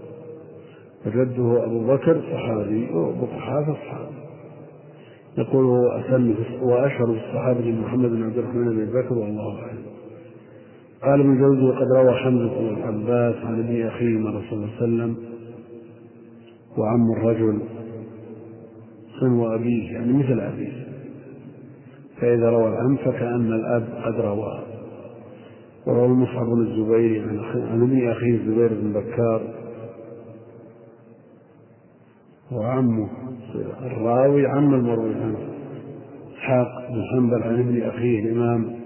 جده أبو بكر صحابي وأبو قحافة صحابي. يقول هو أسن وأشهر الصحابة محمد بن عبد الرحمن بن بكر والله أعلم. قال ابن جوزي قد روى حمزة بن العباس عن ابن أخيه صلى الله عليه وسلم وعم الرجل صنو أبيه يعني مثل أبيه. فإذا روى العم فكأن الأب قد رواه. وروى مصعب بن الزبير عن ابن أخيه الزبير بن بكار وعمه. الراوي عم المروي عنه إسحاق بن حنبل عن ابن أخيه الإمام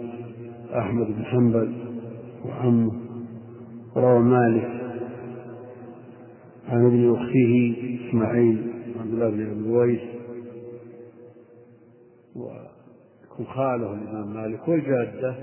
أحمد بن حنبل وعمه. روى مالك عن ابن أخته إسماعيل عبد الله بن أبي الويس ويكون خاله الإمام مالك والجادة.